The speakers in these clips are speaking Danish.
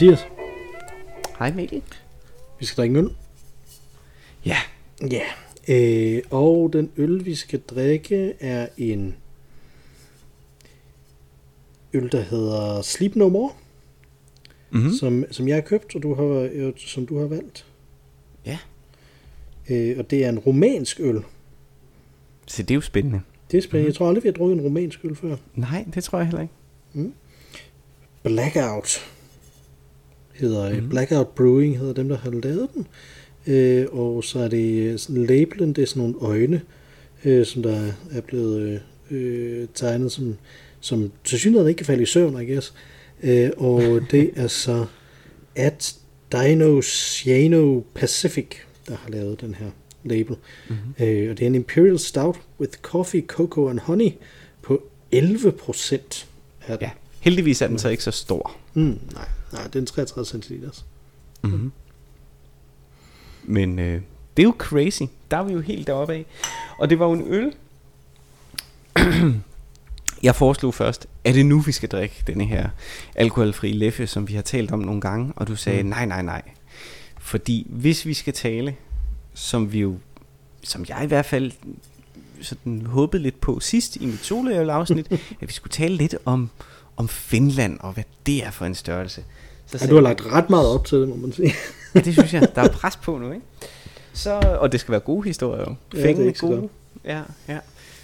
Mathias, Hej Mikkel. vi skal drikke en øl. Ja, Ja. Øh, og den øl, vi skal drikke, er en øl, der hedder Sleep No More, mm-hmm. som, som jeg har købt, og du har, øh, som du har valgt. ja. Øh, og det er en romansk øl. Så det er jo spændende. Det er spændende. Jeg tror aldrig, vi har drukket en romansk øl før. Nej, det tror jeg heller ikke. Blackout hedder mm. Blackout Brewing hedder dem, der har lavet den. Øh, og så er det labelen, det er sådan nogle øjne, øh, som der er blevet øh, tegnet som, som til synligheden ikke kan falde i søvn, I guess. Øh, og det er så at Dinoceano Pacific, der har lavet den her label. Mm-hmm. Øh, og det er en Imperial Stout with coffee, cocoa and honey på 11 procent. Ja. Heldigvis er den så ikke så stor. Mm, nej, nej, det er en 33 centiliter. Mm-hmm. Men øh, det er jo crazy. Der er vi jo helt deroppe af. Og det var jo en øl. jeg foreslog først, er det nu, vi skal drikke denne her alkoholfri leffe, som vi har talt om nogle gange? Og du sagde, Mm. nej, nej, nej. Fordi hvis vi skal tale, som vi jo, som jeg i hvert fald sådan håbede lidt på sidst i mit soloøl-afsnit, at vi skulle tale lidt om, om Finland og hvad det er for en størrelse. Så Ja, du har lagt ret meget op til det, må man sige. Ja, det synes jeg. Der er pres på nu, ikke? Så, og det skal være gode historier jo. Ja, det Fængende så gode. Ja, ja.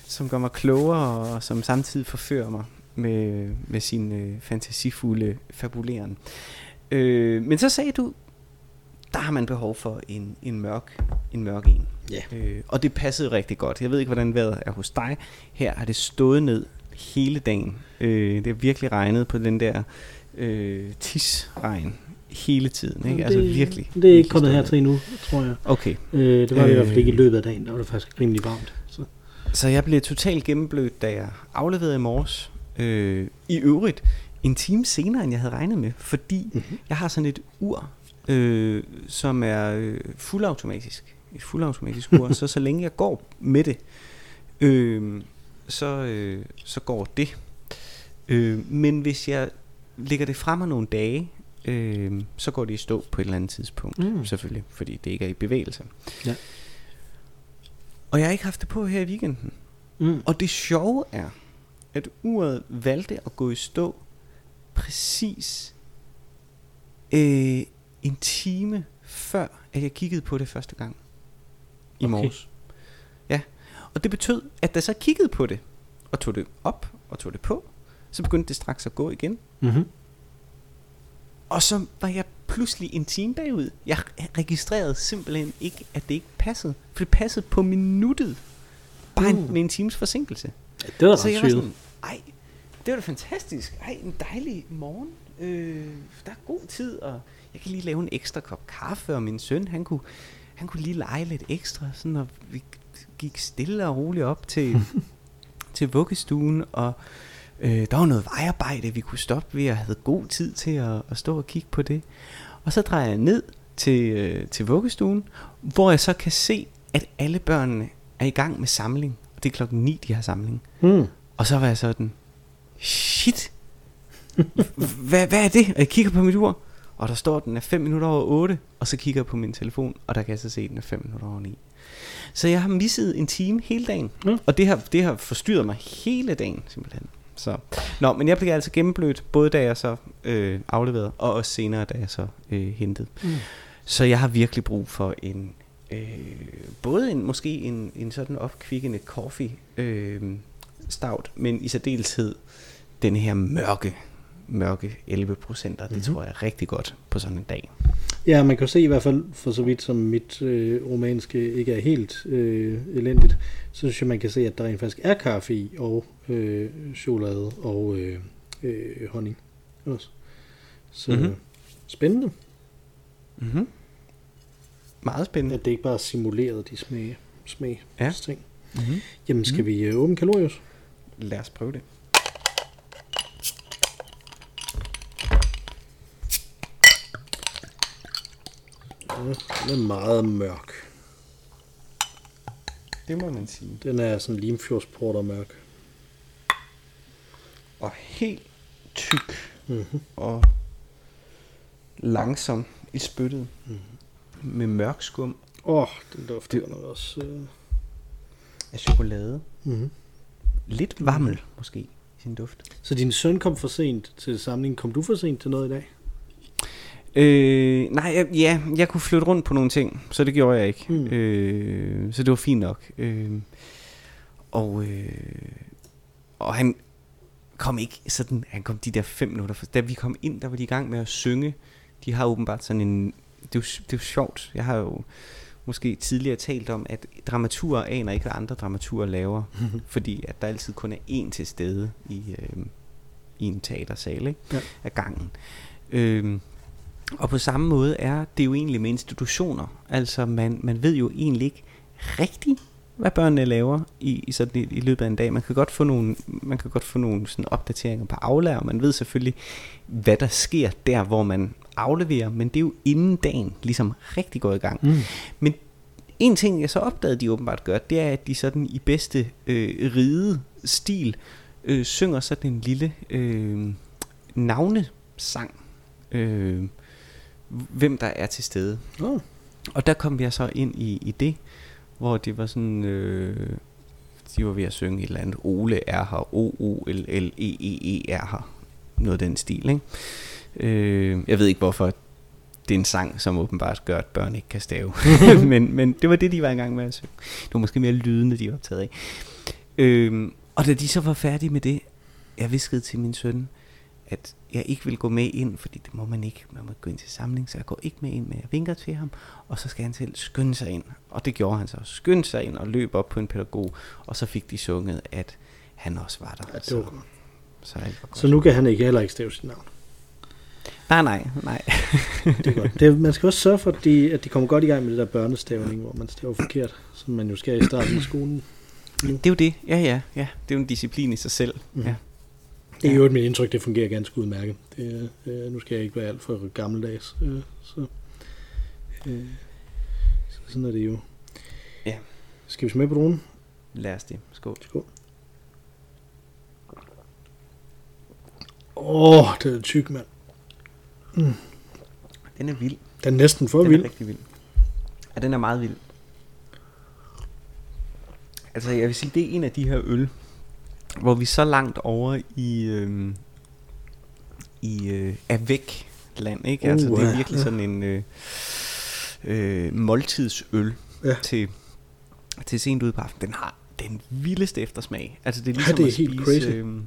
Som gør mig klogere, og som samtidig forfører mig med, med sin øh, fantasifulde fabuleren. Øh, men så sagde du, der har man behov for en, en mørk en mørk en. Ja. Øh, og det passede rigtig godt. Jeg ved ikke, hvordan vejret er hos dig. Her har det stået ned hele dagen. Øh, det har virkelig regnet på den der øh, tisregn hele tiden. Ikke? Altså virkelig. Det er ikke kommet her til endnu, tror jeg. Okay, Øh, det var det i hvert fald ikke i Øh. løbet af dagen. Der var det faktisk rimelig varmt. Så. så jeg blev totalt gennemblødt, da jeg afleverede i morges. Øh, I øvrigt, en time senere, end jeg havde regnet med, fordi Mm-hmm. jeg har sådan et ur, øh, som er øh, fuldautomatisk. Et fuldautomatisk ur, så så længe jeg går med det, øh, så, øh, så går det. Øh, men hvis jeg lægger det frem nogle dage, øh, så går det i stå på et eller andet tidspunkt, mm. selvfølgelig, fordi det ikke er i bevægelse. Ja. Og jeg har ikke haft det på her i weekenden. Mm. Og det sjove er, at uret valgte at gå i stå præcis øh, en time før, at jeg kiggede på det første gang i Okay. morges. Og det betød, at da så kiggede på det, og tog det op og tog det på, så begyndte det straks at gå igen. Mm-hmm. Og så var jeg pludselig en time bagud. Jeg registrerede simpelthen ikke, at det ikke passede. For det passede på minuttet. Bare Mm. en, med en times forsinkelse. Ja, det var Så jeg var sådan, ej, det var da fantastisk. Ej, en dejlig morgen. Øh, der er god tid, og jeg kan lige lave en ekstra kop kaffe, og min søn, han kunne, han kunne lige lege lidt ekstra, sådan, og vi gik stille og roligt op til, til vuggestuen, og øh, der var noget vejarbejde, vi kunne stoppe ved, og havde god tid til at, at stå og kigge på det. Og så drejer jeg ned til, øh, til vuggestuen, hvor jeg så kan se, at alle børnene er i gang med samling. Og det er klokken 9, de har samling. Mm. Og så var jeg sådan, shit, hvad, hvad er det? Og jeg kigger på mit ur, og der står, at den er 5 minutter over 8, og så kigger jeg på min telefon, og der kan jeg så se, at den er 5 minutter over 9. Så jeg har misset en time hele dagen, Ja. og det har, det har forstyrret mig hele dagen, simpelthen. Så. Nå, men jeg blev altså gennemblødt, både da jeg så øh, afleverede, og også senere, da jeg så øh, hentede. Mm. Så jeg har virkelig brug for en, øh, både en, måske en, en sådan opkvikkende coffee øh, stout, men i særdeleshed den her mørke, mørke 11 procenter. Det Mhm. tror jeg er rigtig godt på sådan en dag. Ja, man kan se i hvert fald, for så vidt som mit øh, romanske ikke er helt øh, elendigt, så synes jeg, man kan se, at der rent faktisk er kaffe i, og øh, chokolade og øh, øh, honning også. Så Mhm. mm-hmm. spændende, Mm-hmm. Meget spændende. at det ikke bare er simuleret, de smag, smag Ja. ting. Mm-hmm. Jamen, skal mm. vi øh, åbne kalorius? Lad os prøve det. Den er meget mørk. Det må man sige. Den er sådan limfjordsporter mørk. Og helt tyk. Mm-hmm. Og langsom i spyttet Mhm. med mørk skum Åh, oh, den dufter Det- nok også. Øh. af chokolade. Mm-hmm. Lidt vammel måske i sin duft. Så din søn kom for sent til samlingen. Kom du for sent til noget i dag? Øh, nej, jeg, ja, jeg kunne flytte rundt på nogle ting, så det gjorde jeg ikke. Mm. Øh, så det var fint nok. Øh, og, øh, og han kom ikke sådan, han kom de der fem minutter, for da vi kom ind, der var de i gang med at synge. De har åbenbart sådan en, det er jo, det er jo sjovt, jeg har jo måske tidligere talt om, at dramaturer aner ikke, hvad andre dramaturer laver, fordi at der altid kun er én til stede i, øh, i en teatersal ikke? Ja. af gangen. Øh, og på samme måde er det jo egentlig med institutioner. Altså man, man ved jo egentlig ikke rigtigt, hvad børnene laver i, i, sådan, i, i løbet af en dag. Man kan godt få nogle, man kan godt få nogle sådan opdateringer på aflærer, og man ved selvfølgelig, hvad der sker der, hvor man afleverer, men det er jo inden dagen ligesom rigtig går i gang. Mm. Men en ting, jeg så opdagede, de åbenbart gør, det er, at de sådan i bedste øh, ride stil øh, synger sådan en lille øh, navnesang. Øh, hvem der er til stede. Oh. Og der kom jeg så ind i, i det, hvor det var sådan, øh, de var ved at synge et eller andet, Ole er her, O-O-L-L-E-E-E er her, noget af den stil, ikke? Øh, jeg ved ikke hvorfor, det er en sang, som åbenbart gør, at børn ikke kan stave. men, men det var det, de var i gang med at synge. Det var måske mere lydende, de var optaget af. Øh, og da de så var færdige med det, jeg viskede til min søn, at jeg ikke vil gå med ind, fordi det må man ikke. Man må gå ind til samling, så jeg går ikke med ind, men jeg vinker til ham, og så skal han selv skynde sig ind. Og det gjorde han så. Skyndte sig ind og løb op på en pædagog, og så fik de sunget, at han også var der. Ja, det så, var godt. så, alt var godt. Så nu kan han ikke heller ikke stave sit navn. Nej, nej, nej. Det er godt. Det man skal også sørge for, at de, at de kommer godt i gang med det der børnestavning, hvor man staver forkert, som man jo skal i starten af skolen. Det er jo det. Ja, ja, ja. Det er jo en disciplin i sig selv. Mhm. Ja. Det er jo et mit indtryk, det fungerer ganske udmærket. Det, øh, nu skal jeg ikke være alt for gammeldags, øh, så, øh, så sådan er det jo. Ja. Skal vi smage på dronen? Lad os det. Skål. Skål. Åh, oh, det er tyk, mand. Den er vild. Den er næsten for Den vild. er rigtig vild. Ja, den er meget vild. Altså, jeg vil sige, det er en af de her øl, hvor vi er så langt over i, øhm, i øh, er væk land, ikke? Altså, det Uh, er virkelig ja. sådan en øh, øh, måltidsøl Ja. til, til sent ude på aftenen. Den har den vildeste eftersmag. Altså, det er Ja, ligesom, det er at, spise, crazy. øhm,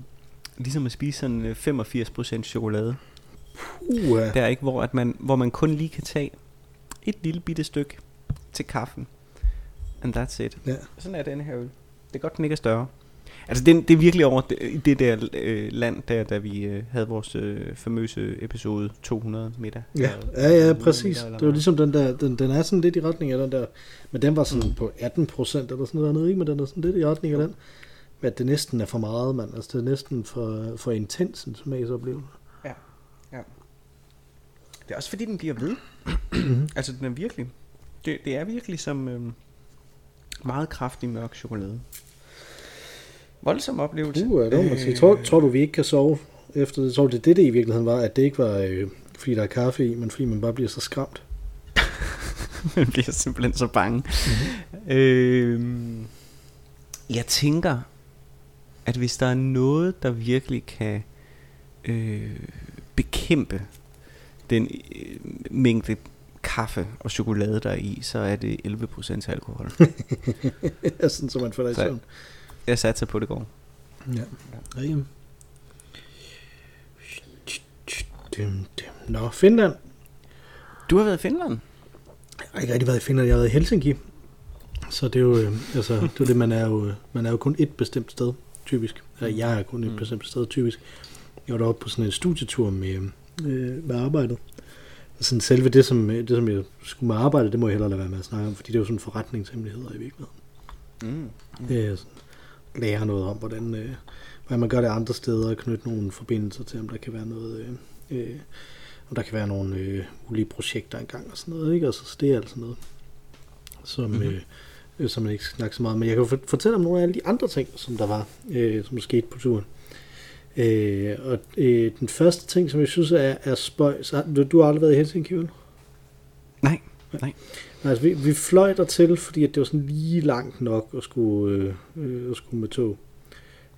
ligesom at spise sådan øh, 85% chokolade. Uh, Der ikke, hvor, at man, hvor man kun lige kan tage et lille bitte stykke til kaffen. And that's it. ja. Sådan er den her øl. Det er godt, den ikke er større. Altså, det, det er virkelig over det, det der øh, land, der, da vi øh, havde vores øh, famøse episode 200 middag. Ja, Eller ja, ja, 100 præcis. Det var ligesom den der, den, den er sådan lidt i retning af den der, men den var sådan Mm. på 18 procent eller sådan noget, ikke? men den er sådan lidt i retning af den. Men at det næsten er for meget, mand. Altså, det er næsten for, for intens en smagsoplevelse. Ja, ja. Det er også fordi, den bliver ved. altså, den er virkelig... Det, det er virkelig som øh, meget kraftig mørk chokolade. Voldsom oplevelse. Uh, det må man sige. Tror, tror du, vi ikke kan sove efter det? Tror du, det det, det i virkeligheden var, at det ikke var, øh, fordi der er kaffe i, men fordi man bare bliver så skræmt? Man bliver simpelthen så bange. Mm-hmm. Øhm, jeg tænker, at hvis der er noget, der virkelig kan øh, bekæmpe den øh, mængde kaffe og chokolade, der er i, så er det 11% alkohol. sådan, så man får dig i søvn. Jeg satser på, det går. Ja. ja. Dum, dum. Nå, Finland. Du har været i Finland? Jeg har ikke rigtig været i Finland, jeg har været i Helsinki. Så det er jo, øh, altså, det er det, man er jo, øh, man er jo kun et bestemt sted, typisk. Eller jeg er kun et Mm. bestemt sted, typisk. Jeg var deroppe på sådan en studietur med, øh, med arbejdet. Og sådan selve det som, øh, det, som jeg skulle med arbejde, det må jeg hellere lade være med at snakke om, fordi det er jo sådan forretningshemmeligheder i virkeligheden. Mm. Det er sådan, lære noget om, hvordan, øh, hvordan man gør det andre steder, og knytte nogle forbindelser til, om der kan være noget, øh, øh, om der kan være nogle øh, mulige projekter engang og sådan noget, ikke? Altså, så det er altså noget, som, Mhm. mm-hmm. øh, øh, som man ikke skal snakke så meget om. Men jeg kan for- fortælle om nogle af alle de andre ting, som der var, øh, som skete på turen. Øh, og øh, den første ting, som jeg synes er, er spøj, så, du, du har aldrig været i Helsinki, vel? Nej, nej. Altså, vi, vi fløj der til, fordi at det var sådan lige langt nok at skulle, øh, at skulle med tog,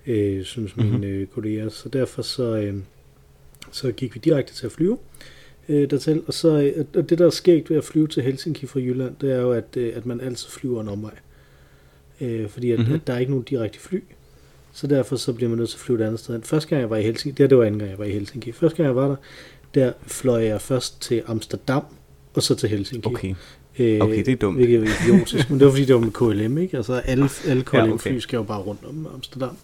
øh, synes mine Mhm. øh, kolleger. Så derfor så, øh, så gik vi direkte til at flyve øh, dertil. Og, så, øh, og det, der er skægt ved at flyve til Helsinki fra Jylland, det er jo, at, øh, at man altid flyver en omvej. Øh, fordi at, Mhm. mm-hmm. at der er ikke nogen direkte fly. Så derfor så bliver man nødt til at flyve et andet sted. hen. Første gang jeg var i Helsinki, det, her, det var anden gang jeg var i Helsinki. Første gang jeg var der, der fløj jeg først til Amsterdam, og så til Helsinki. Okay. Øh, Okay, det er dumt. Hvilket er jo idiotisk, men det var fordi, det var med KLM, ikke? Altså alle, alle KLM-fly Ja, okay. skal jo bare rundt om Amsterdam.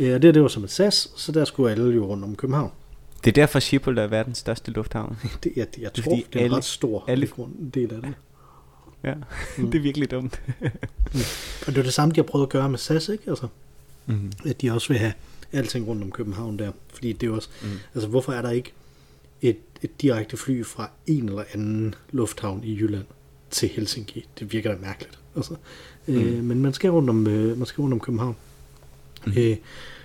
Øh, og det, det var som et SAS, så der skulle alle jo rundt om København. Det er derfor Schiphol er verdens største lufthavn. Det, jeg, jeg er tror, fordi det er en alle- ret stor alle- del af det. Ja, Mm. det er virkelig dumt. Og det var det samme, de har prøvet at gøre med SAS, ikke? Altså, Mm. at de også vil have alting rundt om København der. Fordi det er også, Mm. altså hvorfor er der ikke et, et direkte fly fra en eller anden lufthavn i Jylland til Helsinki? Det virker da mærkeligt. Altså, mm. øh, men man skal rundt om, øh, man skal rundt om København. Mm. Øh,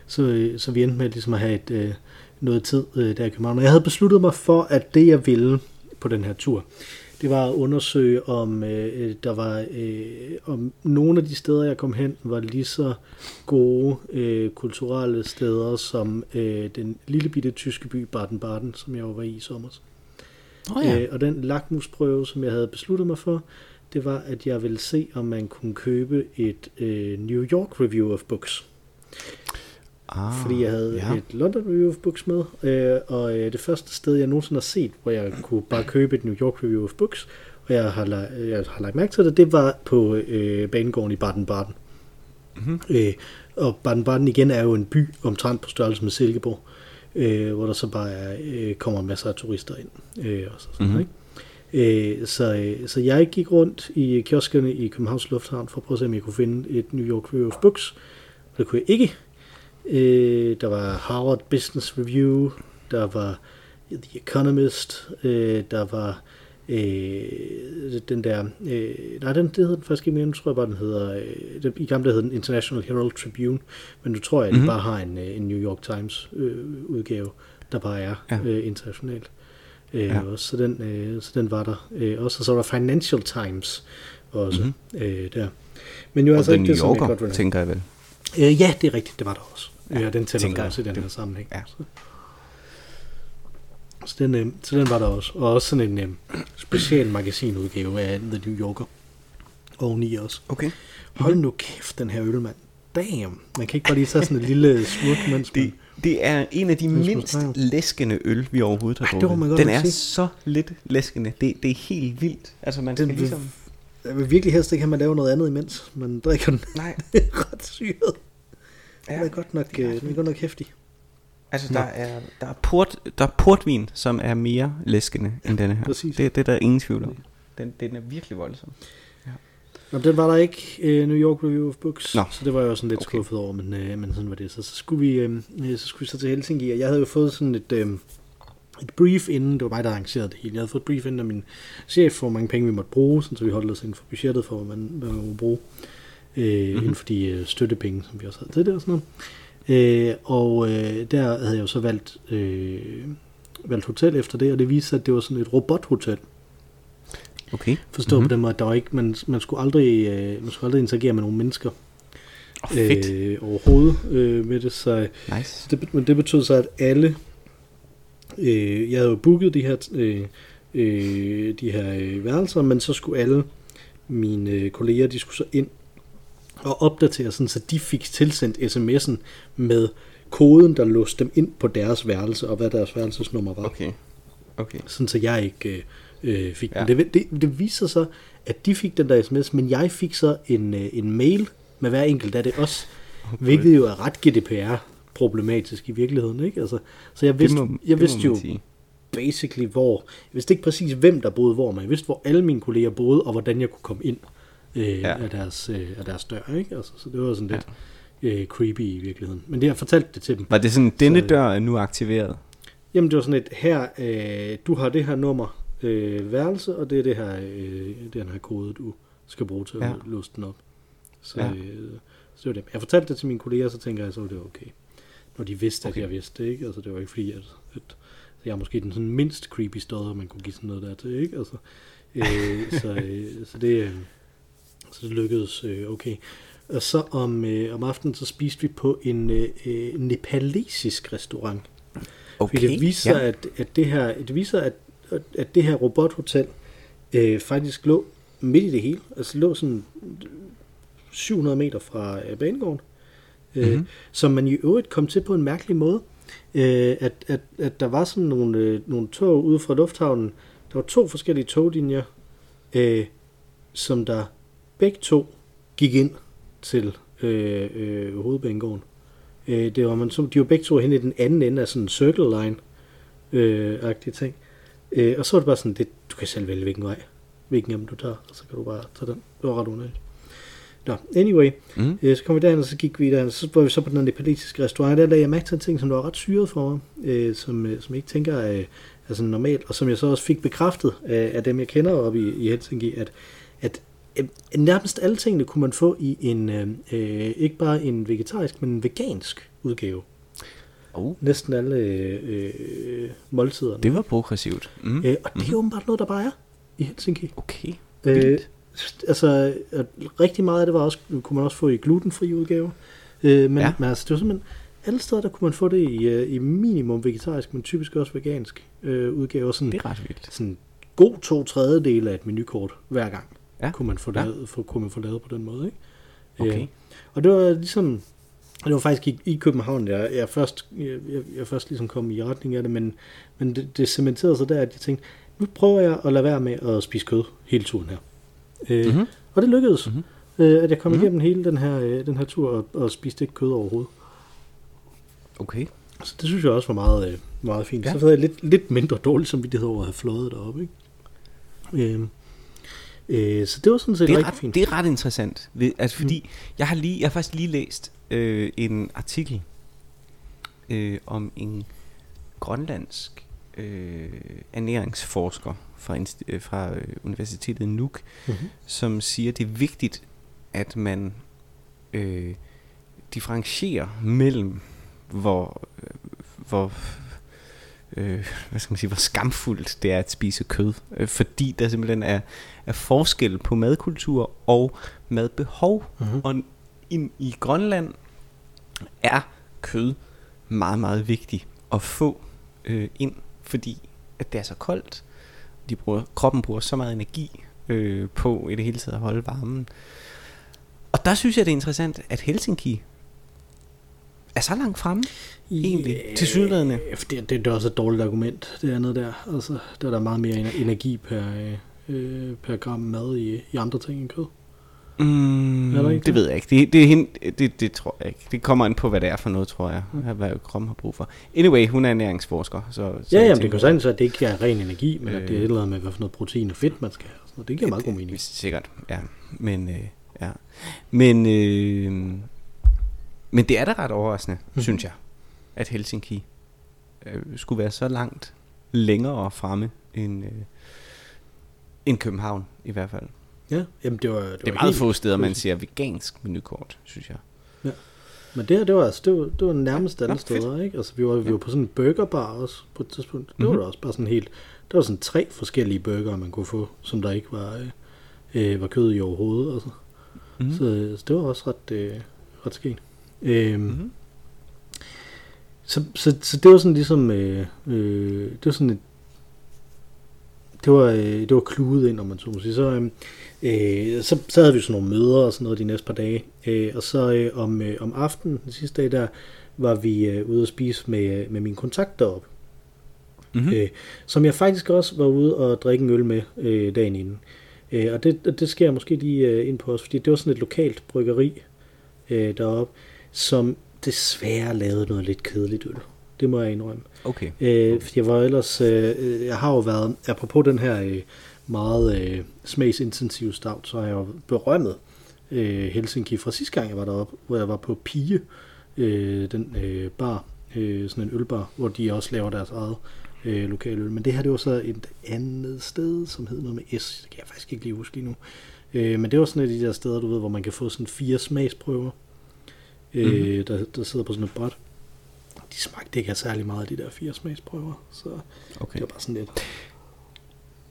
så, øh, så vi endte med ligesom at have et, øh, noget tid øh, der i København. Og jeg havde besluttet mig for, at det jeg ville på den her tur, det var at undersøge, om øh, øh, der var øh, om nogle af de steder, jeg kom hen, var lige så gode øh, kulturelle steder som øh, den lille bitte tyske by Baden-Baden, som jeg var i i sommer. Oh, ja. Øh, og den lakmusprøve, som jeg havde besluttet mig for, det var, at jeg ville se, om man kunne købe et øh, New York Review of Books. ah, Fordi jeg havde ja. et London Review of Books med, øh, og øh, det første sted, jeg nogensinde har set, hvor jeg kunne bare købe et New York Review of Books, og jeg har, la- jeg har lagt mærke til det, det var på øh, banegården i Baden-Baden. Mhm. Øh, og Baden-Baden igen er jo en by omtrent på størrelse med Silkeborg, øh, hvor der så bare er, øh, kommer masser af turister ind. Øh, og så, sådan, Mhm. mm-hmm. ikke? Øh, så, øh, så jeg gik rundt i kioskerne i Københavns Lufthavn for at prøve at se, om jeg kunne finde et New York Review of Books. Og det kunne jeg ikke. Øh, der var Harvard Business Review, der var The Economist, øh, der var øh, den der, øh, nej, den, det hedder den faktisk ikke mere, nu tror jeg bare, den hedder, øh, den, i gamle hed den International Herald Tribune, men nu tror jeg, at Mhm. de bare har en, øh, en New York Times øh, udgave, der bare er Ja. øh, internationalt. Øh, Ja. også, så, den, øh, så den var der øh, også, og så var der Financial Times også Mhm. mm-hmm. øh, der. Men jo Og altså den ikke New det, som jeg Yorker, godt vil tænker jeg vel. Øh, ja, det er rigtigt, det var der også. Ja, Ja, den tæller også i den her sammenhæng. ja. Så. Så, den, øh, så den var der også. Og også sådan en øh, special magasinudgave af The New Yorker. Oveni også. Okay. Hold nu kæft, den her øl, mand. Damn. Man kan ikke bare lige tage sådan et lille smut, mens man... Det, det er en af de mindst læskende øl, vi overhovedet har det drukket. Den er sige. så lidt læskende. Det, det er helt vildt. Altså, man skal Den ligesom... Jeg vil virkelig helst ikke have, at man laver noget andet imens. Man drikker den Nej, ret syret. Ja. Den er godt nok, det er øh, den er godt nok hæftig. Altså Nå. der er, der, er port, der er portvin, som er mere læskende end denne her. præcis. Det, det er der ingen tvivl om. Den, den er virkelig voldsom. Nå, den var der ikke, øh, New York Review of Books, Nå. så det var jeg jo sådan lidt Okay. skuffet over, men, øh, men sådan var det. Så, så, skulle vi, øh, så skulle vi så til Helsinki, og jeg havde jo fået sådan et, øh, et brief inden, det var mig, der arrangerede det hele. Jeg havde fået et brief inden af min chef for, hvor mange penge vi måtte bruge, sådan, så vi holdt os inden for budgettet for, hvad man, hvad man må bruge, øh, mm-hmm. inden for de øh, støttepenge, som vi også havde til det og sådan noget. Øh, og øh, der havde jeg jo så valgt, øh, valgt hotel efter det, og det viste sig, at det var sådan et robothotel. Okay. Forstå Mhm. mm-hmm. på den måde, at der var ikke, man, man, skulle aldrig, øh, man skulle aldrig interagere med nogle mennesker Oh, fedt. øh, overhovedet øh, med det. Så, nice. det, men det betød så, at alle, øh, jeg havde jo booket de her, øh, øh, de her øh, værelser, men så skulle alle mine øh, kolleger, de skulle så ind og opdatere, sådan, så de fik tilsendt sms'en med koden, der låste dem ind på deres værelse, og hvad deres værelsesnummer var Okay. Okay. sådan så jeg ikke øh, øh, fik Ja. den. Det, det, det viser sig, at de fik den der sms, men jeg fik så en, øh, en mail med hver enkelt af det også, Okay. hvilket jo er ret GDPR-problematisk i virkeligheden. Ikke? Altså, så jeg vidste, det må, jeg vidste jo sige. basically, hvor... Jeg vidste ikke præcis, hvem der boede hvor, men jeg vidste, hvor alle mine kolleger boede, og hvordan jeg kunne komme ind øh, Ja. ja. af, deres, øh, af deres dør. Ikke? Altså, så det var sådan lidt øh, creepy i virkeligheden. Men det jeg fortalte det til dem. Var det sådan, denne Så- dør er nu aktiveret? Jamen det var sådan et, her, øh, du har det her nummer øh, værelse, og det er det her, øh, den her kode, du skal bruge til at Ja. ja. låse den op. Så, Ja. ja. øh, så det var det. Jeg fortalte det til mine kolleger, så tænker jeg, så var det okay. når de vidste, Okay. at jeg vidste det, ikke? Altså, det var ikke fordi, at, at jeg er måske den sådan mindst creepy stodder, man kunne give sådan noget der til, ikke? Altså, øh, så, øh, så, det, øh, så det lykkedes øh, okay. Og så om, øh, om aftenen, så spiste vi på en øh, øh, nepalesisk restaurant. Okay, Fordi det viser, ja. at, at det her, det viser, at, at- det her robothotel øh, faktisk lå midt i det hele. Altså lå sådan 700 meter fra øh, banegården. Øh, Mhm. mm-hmm. Som man i øvrigt kom til på en mærkelig måde. Øh, at, at, at der var sådan nogle, øh, nogle tog ude fra lufthavnen. Der var to forskellige toglinjer, øh, som der begge to gik ind til øh, øh, hovedbanegården. Øh, det var man, så, de var begge to hen i den anden ende af sådan en circle line øh, agtige ting. Øh, og så var det bare sådan, det, du kan selv vælge hvilken vej, hvilken af dem du tager, og så kan du bare tage den. Det var ret underligt. Nå, anyway, Mm. øh, så kom vi derhen, og så gik vi derhen, så var vi så på den her nepalesiske restaurant, der lagde jeg mærke til en ting, som der var ret syret for mig, øh, som, øh, som jeg ikke tænker er, er sådan normalt, og som jeg så også fik bekræftet af, af dem, jeg kender oppe i, i Helsinki, at, at øh, nærmest alle tingene kunne man få i en, øh, øh, ikke bare en vegetarisk, men en vegansk udgave. Oh, Næsten alle øh, øh, måltiderne. det var progressivt. Mm. Øh, og det er åbenbart noget, der bare er i Helsinki. Okay, Øh, altså, rigtig meget af det var også, kunne man også få i glutenfri udgave. Øh, men, Ja. ja. men altså, det var simpelthen, alle steder der kunne man få det i, øh, i minimum vegetarisk, men typisk også vegansk øh, udgave. Sådan, Det er ret vildt. sådan god to tredjedele af et menukort hver gang, Ja. kunne, man få Ja. lavet, for, kunne man få lavet på den måde. Ikke? Okay. Øh, og det var ligesom, det var faktisk i, i København, jeg, jeg, først, jeg, jeg, først ligesom kom i retning af det, men, men det, det cementerede sig der, at jeg tænkte, nu prøver jeg at lade være med at spise kød hele turen her. Øh, Mhm. Og det lykkedes, Mhm. mm-hmm. øh, at jeg kom Mhm. mm-hmm. igennem hele den her, øh, den her tur og, og spiste ikke kød overhovedet. Okay. Så det synes jeg også var meget, øh, meget fint. Ja. Ja. Så havde jeg lidt, lidt mindre dårligt samvittighed over at have fløjet deroppe. Ikke? Øh, øh, så det var sådan set Det er, rigtig ret, fint. det er ret interessant, altså fordi jeg har lige, jeg har faktisk lige læst øh, en artikel øh, om en grønlandsk øh, ernæringsforsker fra, øh, fra øh, Universitetet Nuuk, Mm-hmm. som siger, at det er vigtigt, at man øh, differentierer mellem, hvor, øh, hvor, øh, hvad skal man sige, hvor skamfuldt det er at spise kød. Øh, fordi der simpelthen er, er forskel på madkultur og madbehov. Mm-hmm. Og i, i Grønland er kød meget, meget vigtigt at få øh, ind, fordi at det er så koldt. De bruger, kroppen bruger så meget energi øh, på i det hele taget at holde varmen. Og der synes jeg, det er interessant, at Helsinki er så langt fremme. Egentlig, tilsyneladende. Det, det, det er også et dårligt argument, det andet der. Altså, der er der meget mere ener- energi per, øh, per gram mad i, i andre ting end kød. Mm, Er der ikke det det? ved jeg ikke. Det, det, er hende, det, det tror jeg ikke. Det kommer an på, hvad det er for noget, tror jeg. Mm. Hvad kroppen har brug for. Anyway, hun er ernæringsforsker. Så, så Ja, jamen, det kan sagtens være, at det ikke er ren energi, men øh, at det er Øh. et eller andet med, hvad for noget protein og fedt, man skal have. og Sådan noget. Det giver meget god mening. Det- Sikkert, ja. Men, øh, ja. Men, øh, men det er da ret overraskende, mm. synes jeg, at Helsinki øh, skulle være så langt længere fremme end, øh, end København i hvert fald. Ja, jamen det var... Det, Det er var meget helt- få steder, man siger vegansk menukort, synes jeg. Men det her, det var, altså, det var, det var nærmest alle Nå, fedt. steder, ikke? Altså, vi var, vi var på sådan en burgerbar også på et tidspunkt. Det var Mhm. også bare sådan helt... Der var sådan tre forskellige burger, man kunne få, som der ikke var, øh, øh, var kød i overhovedet. Altså. Mm. Mm. Så, så det var også ret, øh, ret sket. Øhm, mm. Mm. så, så, så det var sådan ligesom... Øh, øh, det var sådan et, det var, øh, det var kludet ind, om man så må sige. Så, øh, øh, så, så havde vi sådan nogle møder og sådan noget de næste par dage. Øh, og så øh, om, øh, om aftenen, den sidste dag der, var vi øh, ude at spise med, med min kontakt deroppe. Mm-hmm. Mm. Øh, som jeg faktisk også var ude og drikke en øl med øh, dagen inden. Øh, og det, det skal jeg måske lige øh, ind på os, fordi det var sådan et lokalt bryggeri øh, deroppe, som desværre lavede noget lidt kedeligt øl. Det må jeg indrømme. Okay. Øh, jeg var ellers, øh, øh, jeg har jo været, apropos den her øh, meget øh, smagsintensive stout, så har jeg jo berømmet øh, Helsinki fra sidste gang jeg var deroppe, hvor jeg var på Pige, øh, den øh, bar, øh, sådan en ølbar, hvor de også laver deres eget øh, lokale øl. Men det her, det var så et andet sted, som hed noget med S, det kan jeg faktisk ikke lige huske lige nu. Øh, men det var sådan et af de der steder, du ved, hvor man kan få sådan fire smagsprøver, øh, Mhm. der, der sidder på sådan et bræt. de smagte ikke af særlig meget af de der fire smagsprøver, så Okay. det var bare sådan lidt.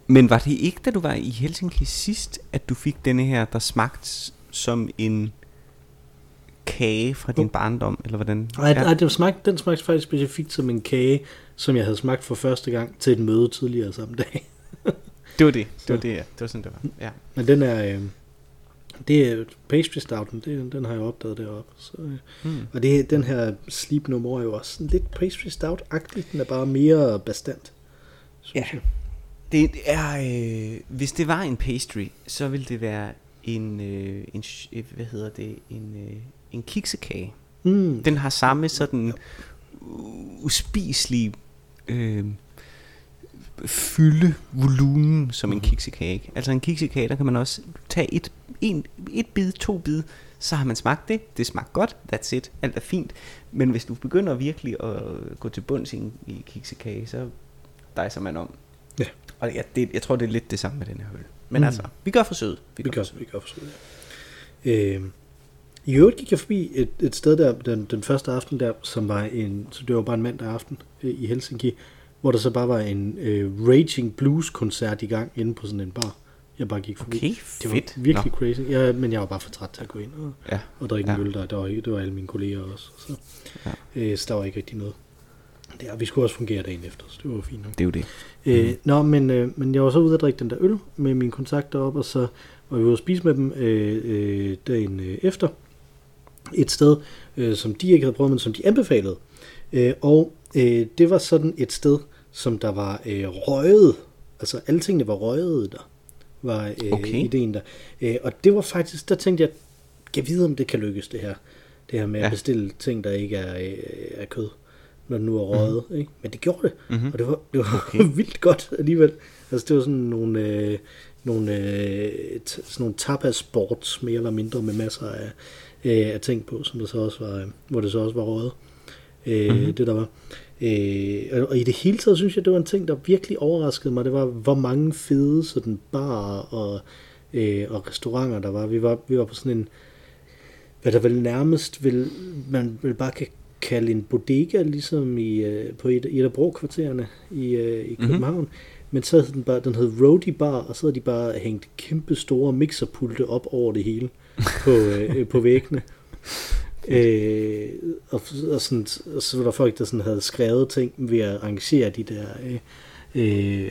Men var det ikke, da du var i Helsinki sidst, at du fik denne her, der smagte som en kage fra din barndom, eller hvordan? Nej, ja. det smagte, den smagte faktisk specifikt som en kage, som jeg havde smagt for første gang til et møde tidligere samme dag. Det var det. Det var det, ja. Det var sådan, det var. Ja. Men den er, øh, det er pastry stouten, det, den har jeg opdaget deroppe. Så, Hmm. og det, den her sleep no more er jo også lidt pastry stout-agtig, den er bare mere. Synes Ja. jeg. Det er, øh, hvis det var en pastry, så ville det være en, øh, en øh, hvad hedder det, en, øh, en kiksekage. Mm. Den har samme sådan u- uspiselig øh, fylde volumen som en Mhm. kiksekage. ikke? Altså en kiksekage, der kan man også tage et, en, et bid, to bid, så har man smagt det. Det smagte godt, that's it, alt er fint. Men hvis du begynder virkelig at gå til bunds i en i kiksekage, så dejser man om. Ja. Og ja, det, jeg tror, det er lidt det samme med den her øl. Men Mm. altså, vi gør forsøget. Vi gør, vi gør forsøg. Øh, I øvrigt gik jeg forbi et, et sted der, den, den første aften der, som var en, så det var bare en mandag aften øh, i Helsinki, hvor der så bare var en øh, Raging Blues koncert i gang inde på sådan en bar. Jeg bare gik forbi. Okay, det var fedt. virkelig crazy. Ja, men jeg var bare for træt til at gå ind og, Ja. og drikke en Ja. øl der. Der var, ikke- det var alle mine kolleger også. Så, Ja. øh, så der var ikke rigtig noget. Der, vi skulle også fungere dagen efter, så det var fint nok. Det er jo det. Øh, nå, men, øh, men jeg var så ude at drikke den der øl med mine kontakter op, og så var vi ude at spise med dem øh, øh, dagen øh, efter. Et sted, øh, som de ikke havde prøvet, men som de anbefalede. Øh, og øh, det var sådan et sted, som der var øh, røget. Altså alle tingene var røget der, var øh, Okay. ideen der. Øh, og det var faktisk, der tænkte jeg, jeg vide om det kan lykkes det her. Det her med ja. At bestille ting, der ikke er, øh, er kød, når det nu er røget. Mm. Ikke? Men det gjorde det. Mhm. Og det var, det var Okay. vildt godt alligevel. Altså det var sådan nogle, øh, nogle, øh, t- sådan nogle tapas sports, mere eller mindre, med masser af, øh, af ting på, som der så også var, øh, hvor det så også var røget. Øh, Mhm. mm-hmm. Det der var. Øh, og, i det hele taget synes jeg, det var en ting, der virkelig overraskede mig. Det var, hvor mange fede sådan barer og, øh, og restauranter der var. Vi var, vi var på sådan en, hvad der vel nærmest vil, man vil bare kan kalde en bodega, ligesom i, øh, på et, et af brokvartererne i, øh, i Mhm. København. Mm-hmm. Men så hed den bare, den hed Roadie Bar, og så havde de bare hængt kæmpe store mixerpulte op over det hele på, øh, på væggene. Øh, og, og, sådan, og så var der folk, der sådan havde skrevet ting ved at arrangere de der øh, øh,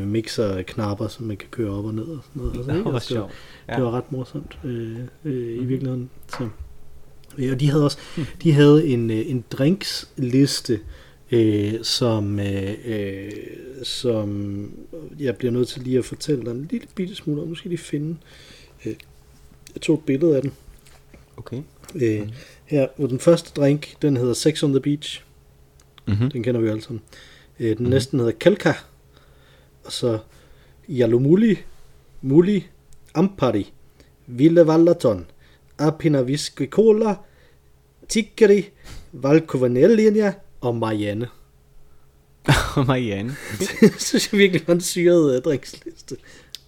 øh, mixerknapper, som man kan køre op og ned og sådan noget. Altså, ikke? hvor Altså, det var- sjovt. det var ret morsomt øh, øh, i virkeligheden. Så. Øh, og de havde også de havde en, øh, en drinksliste, øh, som, øh, som jeg bliver nødt til lige at fortælle dig en lille bitte smule om. Nu skal lige finde. Øh, jeg tog et billede af den. Okay. Øh, her, hvor den første drink, den hedder Sex on the Beach. Mm-hmm. Den kender vi alle sammen. Øh, den mm. næsten hedder Kalka. Og så Jalomuli, Muli, Ampari, Ville Vallaton, Apina Viskicola, Tikkeri, Valkovanellinja og Marianne. Og Marianne. det synes jeg virkelig var en syret uh, drinksliste.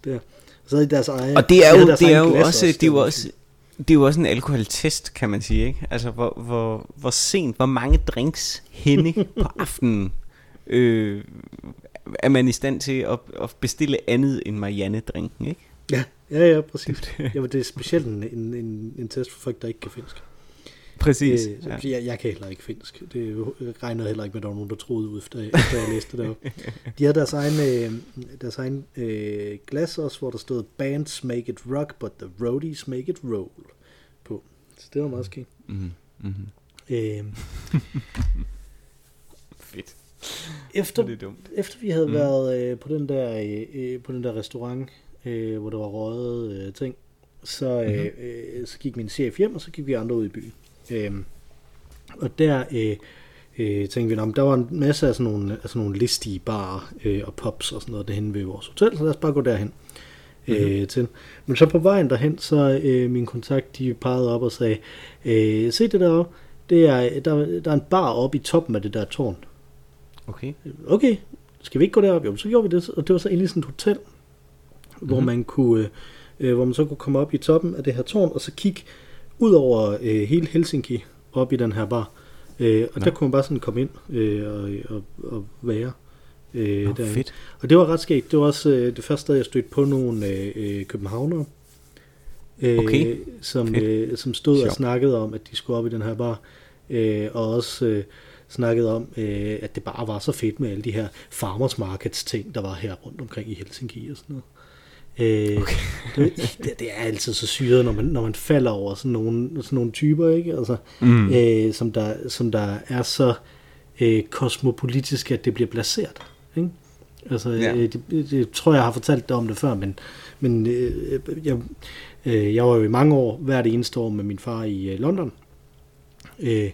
Der. Og så havde de deres egen, Og det er jo, det er jo glas også, det er også, det er jo også en alkoholtest, kan man sige, ikke? Altså, hvor, hvor, hvor sent, hvor mange drinks henne på aftenen øh, er man i stand til at, at bestille andet end Marianne-drinken, ikke? Ja, ja, ja, præcis. Det det. Ja, men det er specielt en, en, en, en test for folk, der ikke kan finsk. Præcis. Øh, ja. jeg, jeg kan heller ikke finsk. Det regner heller ikke med, at der var nogen, der troede ud, efter, efter jeg læste det der. De havde deres egen, øh, deres egen øh, glas også, hvor der stod Bands make it rock, but the roadies make it roll på. Så det var meget skægt. Mm-hmm. Mm-hmm. Øh, Fedt. efter, Det er dumt. efter vi havde Mm. været øh, på, den der, øh, øh, på den der restaurant, øh, hvor der var røget øh, ting, så, øh, Mhm. øh, så gik min chef hjem, og så gik vi andre ud i byen. Øh, og der øh, øh, tænkte vi, om der var en masse af sådan nogle, af sådan nogle listige barer øh, og pubs og sådan noget derhen ved vores hotel, så lad os bare gå derhen. Mhm. Øh, til. Men så på vejen derhen, så øh, min kontakt, de pegede op og sagde, øh, se det deroppe, det er, der, der er en bar oppe i toppen af det der tårn Okay. okay, skal vi ikke gå derop? Jo, så gjorde vi det, og det var så egentlig sådan et hotel, mm-hmm. hvor Mhm. man kunne, øh, hvor man så kunne komme op i toppen af det her tårn, og så kigge ud over øh, hele Helsinki op i den her bar. Øh, og Nå. der kunne man bare sådan komme ind øh, og, og, og være. Øh, Nå, derinde. fedt. Og det var ret skægt. Det var også øh, det første sted, jeg stødte på nogle øh, øh, københavnere, øh, Okay. som, Fedt. øh, som stod og Sjovt. snakkede om, at de skulle op i den her bar. Øh, og også øh, snakkede om, øh, at det bare var så fedt med alle de her farmers markets ting, der var her rundt omkring i Helsinki og sådan noget. Øh, Okay. det, det, er altid så syret, når man, når man falder over sådan nogle, sådan nogle typer, ikke? Altså, Mm. øh, som, der, som der er så øh, kosmopolitiske, at det bliver placeret. Ikke? Altså, Ja. øh, det, det, det tror jeg har fortalt dig om det før, men, men øh, jeg, øh, jeg var jo i mange år, hvert eneste år med min far i øh, London. Øh,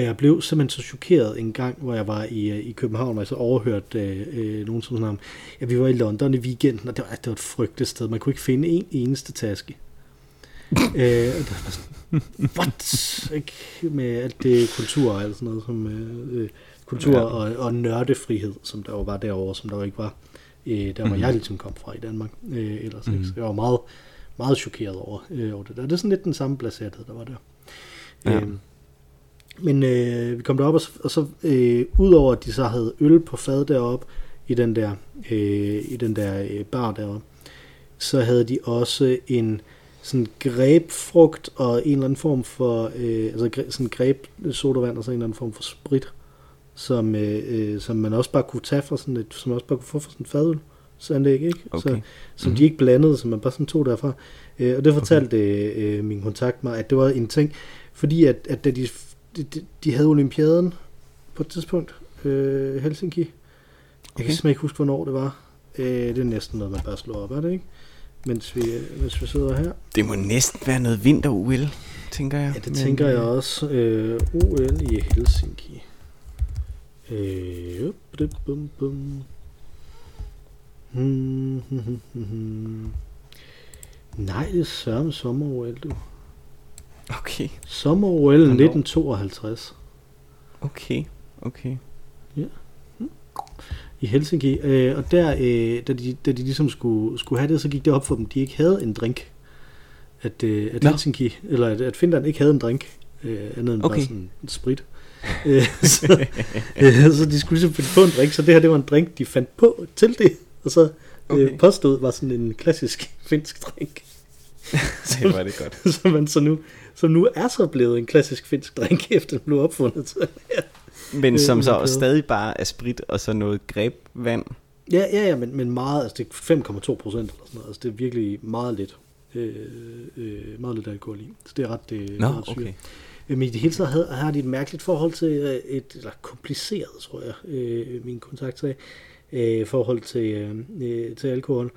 og jeg blev simpelthen så chokeret en gang, hvor jeg var i, øh, i København, og jeg så overhørte øh, øh, nogen som sådan om, ja, vi var i London i weekenden, og det var, det var et frygteligt sted. Man kunne ikke finde en eneste taske. øh, og det var sådan, what? Ikke? Med alt det kultur og alt sådan noget, som øh, øh, kultur Ja. og, og nørdefrihed, som der jo var derovre, som der jo ikke var, øh, der hvor Mhm. mm. jeg ligesom kom fra i Danmark. Øh, ellers, mm. Mhm. Så jeg var meget, meget chokeret over, øh, over det der. Det er sådan lidt den samme placerethed, der var der. Ja. Øh, men øh, vi kom derop, og så, og så øh, udover at de så havde øl på fad deroppe i den der, øh, i den der øh, bar deroppe, så havde de også en sådan grebfrugt og en eller anden form for, øh, altså sådan greb sodavand og så en eller anden form for sprit, som, øh, øh, som man også bare kunne tage fra sådan et, som man også bare kunne få fra sådan et fadøl. Sanlæg, ikke? Okay. Så, som Mhm. de ikke blandede, som man bare sådan tog derfra. Øh, og det fortalte okay. øh, min kontakt mig, at det var en ting, fordi at, at da de, de, de- de havde olympiaden på et tidspunkt, øh, Helsinki, jeg Okay. kan simpelthen ikke huske, hvornår det var. Øh, det er næsten noget, man bare slår op, er det ikke? Mens vi, mens vi sidder her. Det må næsten være noget vinter-UL, tænker jeg. Ja, det Men, tænker jeg øh, også. Øh, OL i Helsinki. Øh, bum, bum, bum. Hmm, hmm, hmm, hmm, hmm. Nej, det er sørme sommer-OL, du. Okay, Sommer-OL Hvornår? 1952 okay, okay. i Helsinki. Øh, og der, øh, da, de, da de ligesom skulle, skulle have det, så gik det op for dem, de ikke havde en drink. At, øh, at Nå. Helsinki, eller at, at Finland ikke havde en drink, øh, andet end okay. Bare sådan en sprit. øh, så, øh, så de skulle ligesom finde på en drink, så det her det var en drink, de fandt på til det, og så okay. Okay. øh, påstod var sådan en klassisk finsk drink, det var det godt. som, man så nu, som nu er så blevet en klassisk finsk drink, efter den blev opfundet. Ja. Men Øh, som så olympiade. stadig bare er sprit og så noget grebvand. Ja, ja, ja, men, men meget, altså det er 5,2 procent eller sådan noget, altså det er virkelig meget lidt, øh, øh, meget lidt alkohol i, så det er ret, øh, Nå, ret sygt. okay. Men i det hele taget har, har de et mærkeligt forhold til øh, et, eller kompliceret, tror jeg, øh, min kontakt sagde, øh, forhold til, øh, til alkohol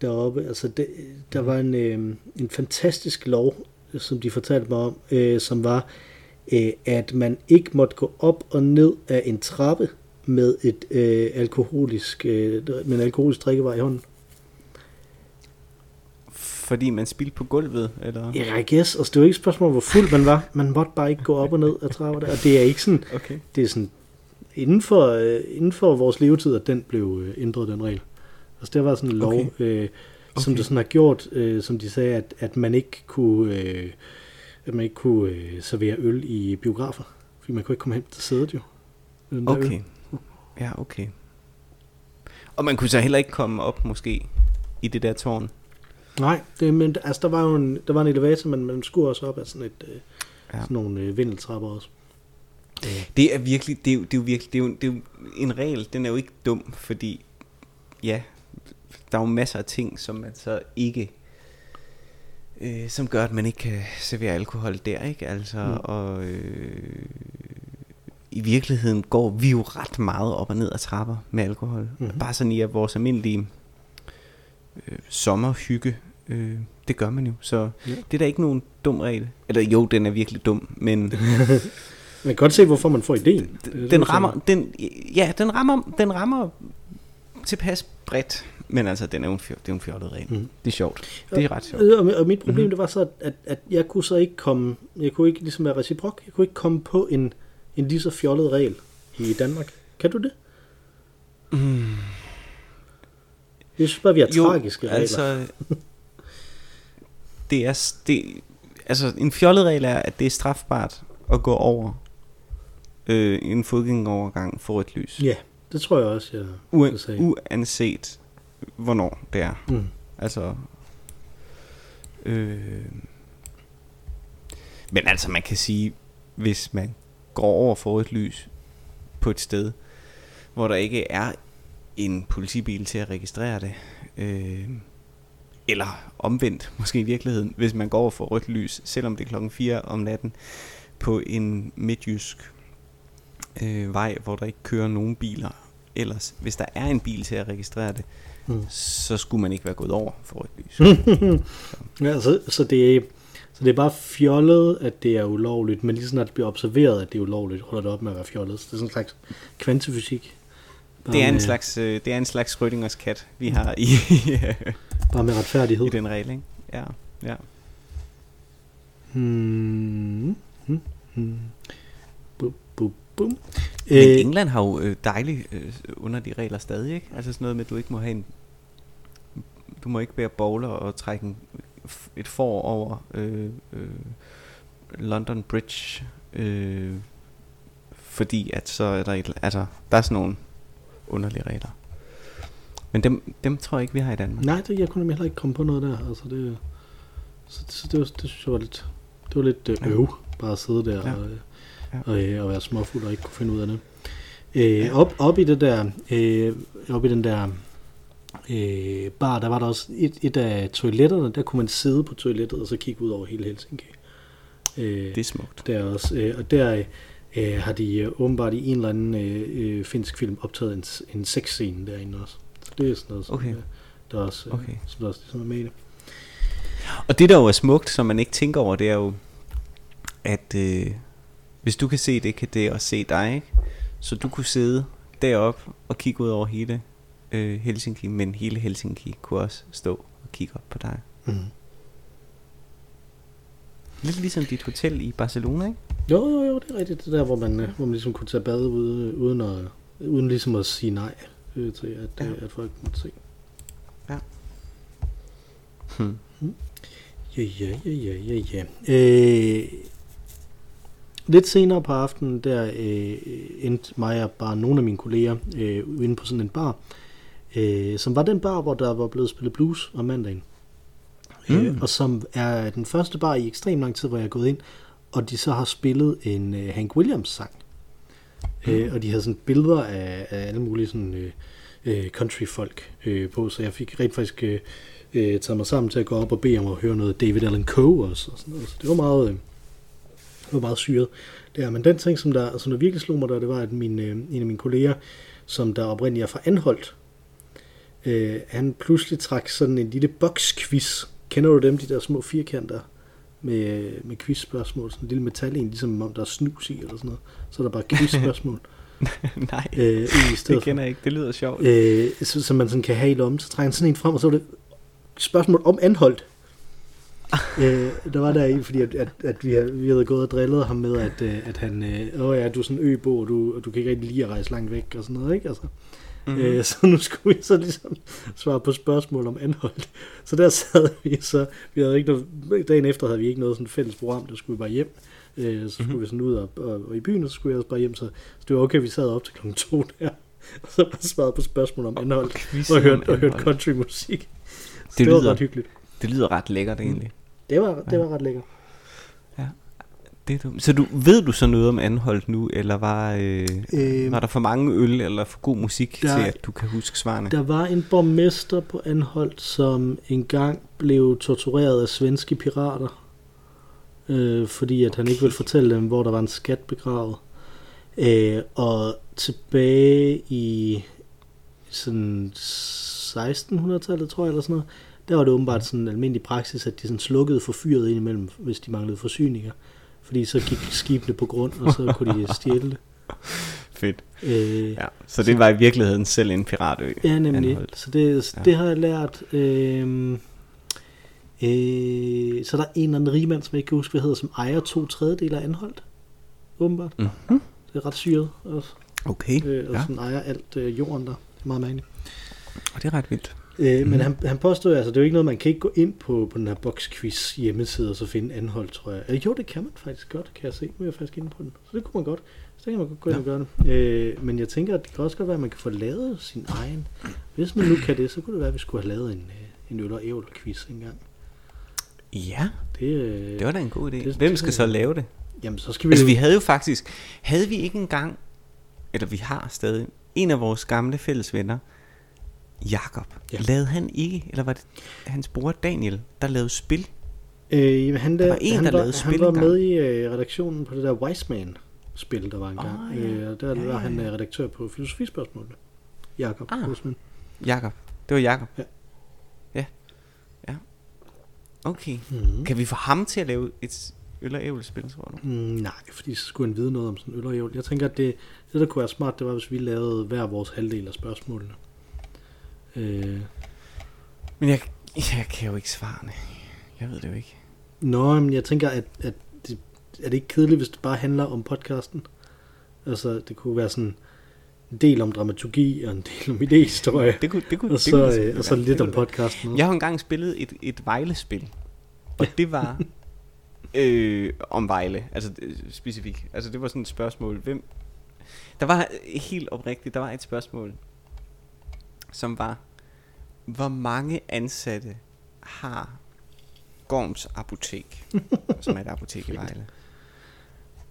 deroppe. Altså, det, der var en, øh, en fantastisk lov, som de fortalte mig om, øh, som var, øh, at man ikke måtte gå op og ned af en trappe med et øh, alkoholisk, øh, med en alkoholisk drikkevej i hånden. Fordi man spildte på gulvet, eller? Ja, I guess. Altså, det var ikke et spørgsmål, hvor fuld man var. Man måtte bare ikke gå op og ned af trapper der. Og det er ikke sådan, Okay. det er sådan inden for, øh, inden for vores levetid, at den blev øh, ændret, den regel. Altså, der var sådan en lov, Okay. Okay. øh, som Okay. det sådan har gjort, øh, som de sagde, at, at man ikke kunne, øh, at man ikke kunne øh, servere øl i biografer. Fordi man kunne ikke komme hen til sædet jo. Der øl. Okay. Ja, okay. Og man kunne så heller ikke komme op, måske, i det der tårn. Nej, det, men altså, der var jo en, der var en elevator, men man skulle også op af sådan, et, øh, Ja. sådan nogle øh, vindeltrapper også. Det er virkelig, det er, jo, det er jo virkelig, det er jo, det er jo en regel, den er jo ikke dum, fordi, ja, der er jo masser af ting, som man så ikke, øh, som gør, at man ikke kan servere alkohol der, ikke? Altså, mm. Mm. og øh, i virkeligheden går vi jo ret meget op og ned ad trapper med alkohol. Mhm. Bare sådan i at vores almindelige øh, sommerhygge, øh, det gør man jo. Så Ja. det er da ikke nogen dum regel. Eller jo, den er virkelig dum, men... Man kan godt se, hvorfor man får ideen. Den sådan, rammer, den, ja, den rammer, den rammer tilpas bredt, men altså, den er jo en, fjol, det er en fjollet regel. Mm. Det er sjovt. Det er ret sjovt. Og, og mit problem mm-hmm. det var så, at, at jeg kunne så ikke komme, jeg kunne ikke ligesom være reciprok, jeg kunne ikke komme på en, en lige så fjollet regel i Danmark. Kan du det? Mm. Jeg synes bare, vi har Jo, tragiske regler. altså, det er, det, altså, en fjollet regel er, at det er strafbart at gå over øh, en fodgængerovergang for rødt lys. Ja, det tror jeg også, jeg Uen, vil sige. uanset hvornår det er. Mm. Altså... Øh, men altså, man kan sige, hvis man går over for rødt lys på et sted, hvor der ikke er en politibil til at registrere det, øh, eller omvendt, måske i virkeligheden, hvis man går over for rødt lys, selvom det er klokken 4 om natten, på en midtjysk øh, vej, hvor der ikke kører nogen biler. Ellers, hvis der er en bil til at registrere det, Mm. så skulle man ikke være gået over for rødt lys. Ja, så, så, det er, så det er bare fjollet, at det er ulovligt, men lige snart det bliver observeret, at det er ulovligt, holder det op med at være fjollet. Så det er sådan en slags kvantefysik. Bare Det er en med, slags, øh, det er en slags Schrödingers kat, vi har i, Bare med retfærdighed. i den regel, ikke? Ja, ja. Hmm. Hmm. Hmm. Bum. Men Øh, England har jo øh, dejligt øh, under de regler stadig, ikke? Altså sådan noget med, at du ikke må have en... Du må ikke bære bowler og trække en, et får over øh, øh, London Bridge, øh, fordi at så er der et, altså, der er sådan nogle underlige regler. Men dem, dem tror jeg ikke, vi har i Danmark. nej, det, jeg kunne nemlig heller ikke komme på noget der. Altså det, så, så det, var, det synes jeg var lidt, det var lidt øh, øv, bare at sidde der Ja. og, øh. Og, øh, og være småfuld og ikke kunne finde ud af det. Øh, op, op i det der, øh, op i den der øh, bar, der var der også et, et af toiletterne, der kunne man sidde på toilettet og så kigge ud over hele Helsinki. Øh, Det er smukt. der også, øh, og der øh, har de øh, åbenbart i en eller anden øh, øh, finsk film optaget en, en sexscene derinde også. Så det er sådan noget, som, Okay. øh, der også, øh, Okay. som der også ligesom er med i det. Og det der jo er smukt, som man ikke tænker over, det er jo, at øh, hvis du kan se det, kan det også se dig, ikke? Så du kunne sidde deroppe og kigge ud over hele øh, Helsinki, men hele Helsinki kunne også stå og kigge op på dig. Mm. Lidt ligesom dit hotel i Barcelona, ikke? Jo, jo, jo, det er rigtigt. Det der, hvor man, øh, hvor man ligesom kunne tage bad ude, uden, at, uden ligesom at sige nej øh, til, at, Ja. ja. at folk måtte se. Hmm. Ja, ja, ja, ja, ja, ja. Øh, lidt senere på aftenen, der øh, endte mig og bare nogle af mine kolleger øh, inde på sådan en bar, øh, som var den bar, hvor der var blevet spillet blues om mandagen. Mm. Øh, Mm. og som er den første bar i ekstrem lang tid, hvor jeg er gået ind, og de så har spillet en øh, Hank Williams sang. Mm. Øh, og de havde sådan billeder af, af alle mulige sådan, øh, øh, country-folk øh, på, så jeg fik rent faktisk øh, øh, taget mig sammen til at gå op og bede om at høre noget David Allen Coe også, og sådan noget. Så det var meget, øh, det var meget syret. Der. Men den ting, som der, som der virkelig slog mig der, det var, at min, øh, en af mine kolleger, som der oprindeligt er fra Anholdt, øh, han pludselig trak sådan en lille boksquiz. Kender du dem, de der små firkanter med, med quizspørgsmål? Sådan en lille metal en, ligesom om der er snus i eller sådan noget. Så er der bare quizspørgsmål Nej, øh, i det kender jeg ikke. Det lyder sjovt. Øh, så, som man sådan kan have i lommen. Så trækker han sådan en frem, og så var det spørgsmål om anholdt. øh, der var der en, fordi at, at, at vi, havde, vi havde gået og drillet ham med, at, øh, at han, øh, åh ja, du er sådan en øbo, og du, og du kan ikke rigtig lide at rejse langt væk, og sådan noget, ikke? Altså, Mhm. mm-hmm. øh, så nu skulle vi så ligesom svare på spørgsmål om anholdt. Så der sad vi så, vi havde ikke noget, dagen efter havde vi ikke noget sådan fælles program, der skulle vi bare hjem. Øh, så skulle Mhm. vi sådan ud og, og, og, i byen, og så skulle jeg også bare hjem, så, så det var okay, vi sad op til klokken to der, og så bare svarede på spørgsmål om anholdt og hørte, og hørte indhold. countrymusik. Så Det det, det var lyder- ret hyggeligt. Det lyder ret lækkert egentlig. Det var, det var ret lækkert. Det er du. Så du, ved du så noget om Anholdt nu, eller var, øh, Øhm, var der for mange øl eller for god musik der- til, at du kan huske svarene? Der var en borgmester på Anholdt, som engang blev tortureret af svenske pirater, øh, fordi at han ikke ville fortælle dem, hvor der var en skat begravet. Øh, og tilbage i sådan 1600-tallet, tror jeg, eller sådan noget, der var det åbenbart sådan en almindelig praksis, at de sådan slukkede for fyret indimellem, hvis de manglede forsyninger. Fordi så gik skibene på grund, og så kunne de stjæle det. Fedt. Øh, Ja, så det var i virkeligheden selv en piratø. Ja, nemlig. Anholdt. Så det, så Ja. det har jeg lært. Øh, øh, så er der en eller anden rigmand, som jeg ikke kan huske, hvad hedder, som ejer to tredjedele af Anholdt. Åbenbart. Mm-hmm. Det er ret syret. Og, Okay, øh, og ja. sådan ejer alt øh, jorden der. Det er meget mærkeligt. Og det er ret vildt. Øh, mm. Men han, han påstod, altså det er jo ikke noget, man kan ikke gå ind på, på den her boxquiz hjemmeside og så finde anhold, tror jeg. Øh, jo, det kan man faktisk godt, kan jeg se. Nu er jeg faktisk inde på den. Så det kunne man godt. Så det kan man godt gå ind og gøre det. Øh, men jeg tænker, at det kan også godt være, at man kan få lavet sin egen. Hvis man nu kan det, så kunne det være, at vi skulle have lavet en, øh, en øl og ævler quiz engang. Ja, Det, øh, det var da en god idé. det- Hvem skal så lave det? Jamen, så skal vi... Altså vi havde jo faktisk, havde vi ikke engang, eller vi har stadig, en af vores gamle fælles venner, Jakob, Ja. lavede han ikke, eller var det hans bror Daniel, der lavede spil? Øh, han, der, Der var en, han, der var, lavede han spil var engang. med i øh, redaktionen på det der Wiseman-spil, der var engang. Åh, ja. øh, der Ja, var ja, han øh, redaktør på filosofispørgsmålene. Jakob Ah. Jakob. Det var Jakob. Ja. Ja. Ja. Okay. Mm. Kan vi få ham til at lave et øl og ævlespil, tror du? Mm, nej, fordi så skulle han vide noget om sådan øl og ævl. Jeg tænker, at det, det, der kunne være smart, det var, hvis vi lavede hver vores halvdel af spørgsmålene. Øh, Men jeg, jeg kan jo ikke svarene. Jeg ved det jo ikke. nå, men jeg tænker, at, at det, er det ikke kedeligt, hvis det bare handler om podcasten? Altså, det kunne være sådan en del om dramaturgi og en del om idéhistorie. Det kunne, det kunne, Og det så, kunne øh, selvfølgelig og så lidt Det om kunne være. podcasten. også. Jeg har engang spillet et, et Vejle-spil, og det var øh, om Vejle, altså øh, specifikt. Altså det var sådan et spørgsmål, hvem... Der var øh, helt oprigtigt, der var et spørgsmål, som var, hvor mange ansatte har Gorms Apotek, som er et apotek i Vejle.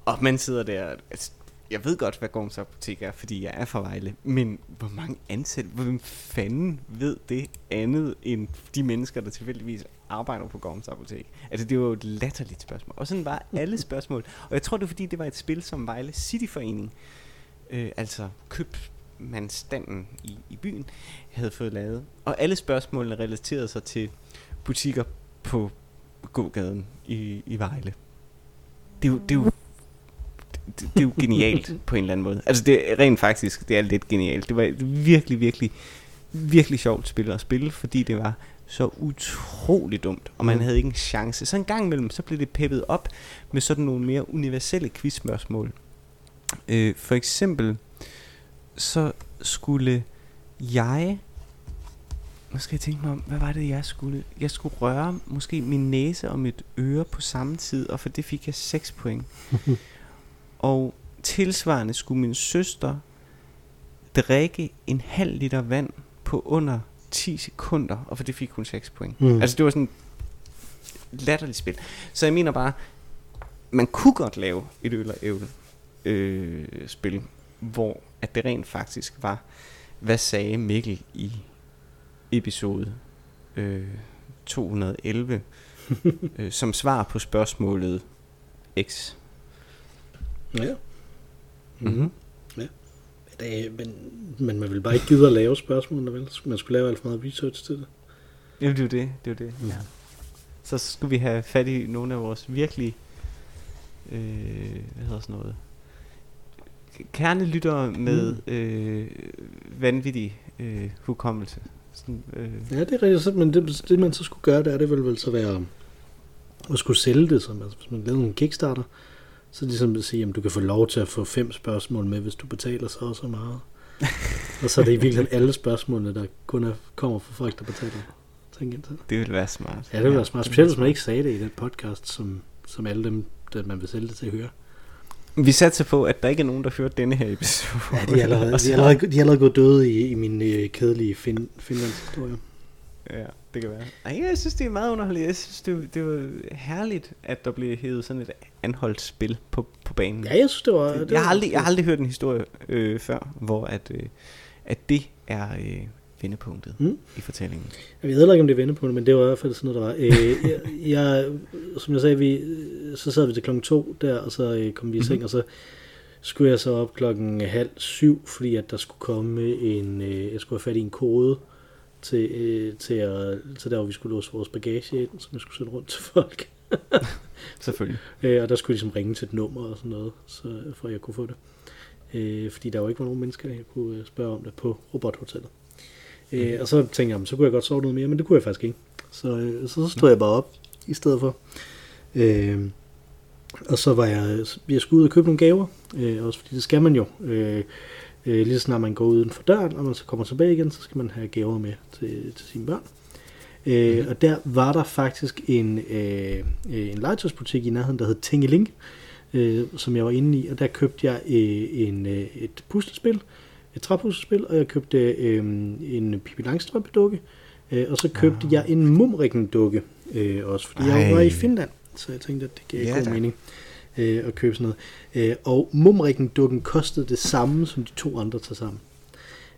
Og man sidder der, altså, jeg ved godt, hvad Gorms Apotek er, fordi jeg er fra Vejle, men hvor mange ansatte, hvem fanden ved det andet end de mennesker, der tilfældigvis arbejder på Gorms Apotek? Altså, det var jo et latterligt spørgsmål. Og sådan var alle spørgsmål. Og jeg tror, det er fordi, det var et spil, som Vejle Cityforening, øh, altså købmandsstanden i, i byen, havde fået lavet. Og alle spørgsmålene relaterede sig til butikker på gågaden i, i Vejle. Det er jo, det er jo det, det er jo genialt på en eller anden måde. Altså det er rent faktisk, det er lidt genialt. Det var virkelig, virkelig, virkelig sjovt spil at spille, fordi det var så utrolig dumt, og man Mm. havde ikke en chance. Så en gang imellem, så blev det peppet op med sådan nogle mere universelle quizspørgsmål. Øh, for eksempel, så skulle jeg... Nu skal jeg tænke mig om, hvad var det, jeg skulle? Jeg skulle røre måske min næse og mit øre på samme tid, og for det fik jeg 6 point. og tilsvarende skulle min søster drikke en halv liter vand på under 10 sekunder, og for det fik hun 6 point. Mm. Altså det var sådan et latterligt spil. Så jeg mener bare, man kunne godt lave et øl og ævle øh, spil, hvor at det rent faktisk var, hvad sagde Mikkel i episode øh, 211 øh, som svar på spørgsmålet X. Ja. Mhm. Mm-hmm. ja. Det, men, men man vil bare ikke gide at lave spørgsmålene, vel? Man skulle lave alt for meget research til det. Jamen det er jo det, det er det. Mm. Ja. Så skulle vi have fat i nogle af vores virkelig, øh, hvad hedder sådan noget, kernelyttere med mm. øh, vanvittig øh, hukommelse. Sådan, øh, Ja, det er rigtigt. Men det, det, man så skulle gøre, det er det vel, vel så være at skulle sælge det, som, altså, hvis man lavede en Kickstarter, så ligesom at sige, at du kan få lov til at få fem spørgsmål med, hvis du betaler så og så meget. og så er det i virkeligheden alle spørgsmålene, der kun er, kommer fra folk, der betaler. Det. det ville være smart. Ja, det ville være smart. Specielt hvis man ikke sagde det i den podcast, som, som alle dem, der man vil sælge det til, hører. Vi satser på, at der ikke er nogen, der hørte denne her episode. Ja, de er allerede, de er allerede, de er allerede gået døde i, i min øh, kedelige fin, Finlandshistorie. Ja, det kan være. Ej, jeg synes, det er meget underligt. Jeg synes, det, det var herligt, at der blev hævet sådan et anholdt spil på, på banen. Ja, jeg synes, det var... Det jeg, var har aldrig, jeg har aldrig hørt en historie øh, før, hvor at, øh, at det er øh, vendepunktet Mm. i fortællingen. Jeg ved heller ikke, om det er vendepunkt, men det var i hvert fald sådan noget, der var. Øh, jeg, jeg, som jeg sagde, vi, så sad vi til klokken to der, og så øh, kom vi i seng, Mhm. og så skulle jeg så op klokken halv syv, fordi at der skulle komme en, øh, jeg skulle have fat i en kode til, øh, til, at, til der, hvor vi skulle låse vores bagage ind, som jeg skulle sende rundt til folk. Selvfølgelig. Øh, og der skulle de ligesom ringe til et nummer og sådan noget, så, for at jeg kunne få det. Øh, fordi der jo ikke var nogen mennesker, jeg kunne øh, spørge om det på robothotellet. Øh, og så tænkte jeg, "Jamen, så kunne jeg godt sove noget mere, men det kunne jeg faktisk ikke. Så, øh, så, så stod jeg bare op i stedet for. Øh, og så var jeg, jeg skulle ud og købe nogle gaver, øh, også fordi det skal man jo. Øh, Øh, lige så snart man går uden for døren, og man så kommer tilbage igen, så skal man have gaver med til, til sine børn. Øh, Mhm. Og der var der faktisk en, øh, øh, en legetøjsbutik i nærheden, der hed Tingeling, øh, som jeg var inde i, og der købte jeg øh, en, øh, et puslespil, et træpuslespil, og jeg købte øh, en Pippi Langstrømpe dukke, øh, og så købte Ah. jeg en Mumrikken dukke øh, også, fordi jeg var Ej. i Finland, så jeg tænkte, at det gav Ja god da. mening øh, at købe sådan noget. Øh, og Mumrikken dukken kostede det samme som de to andre til sammen.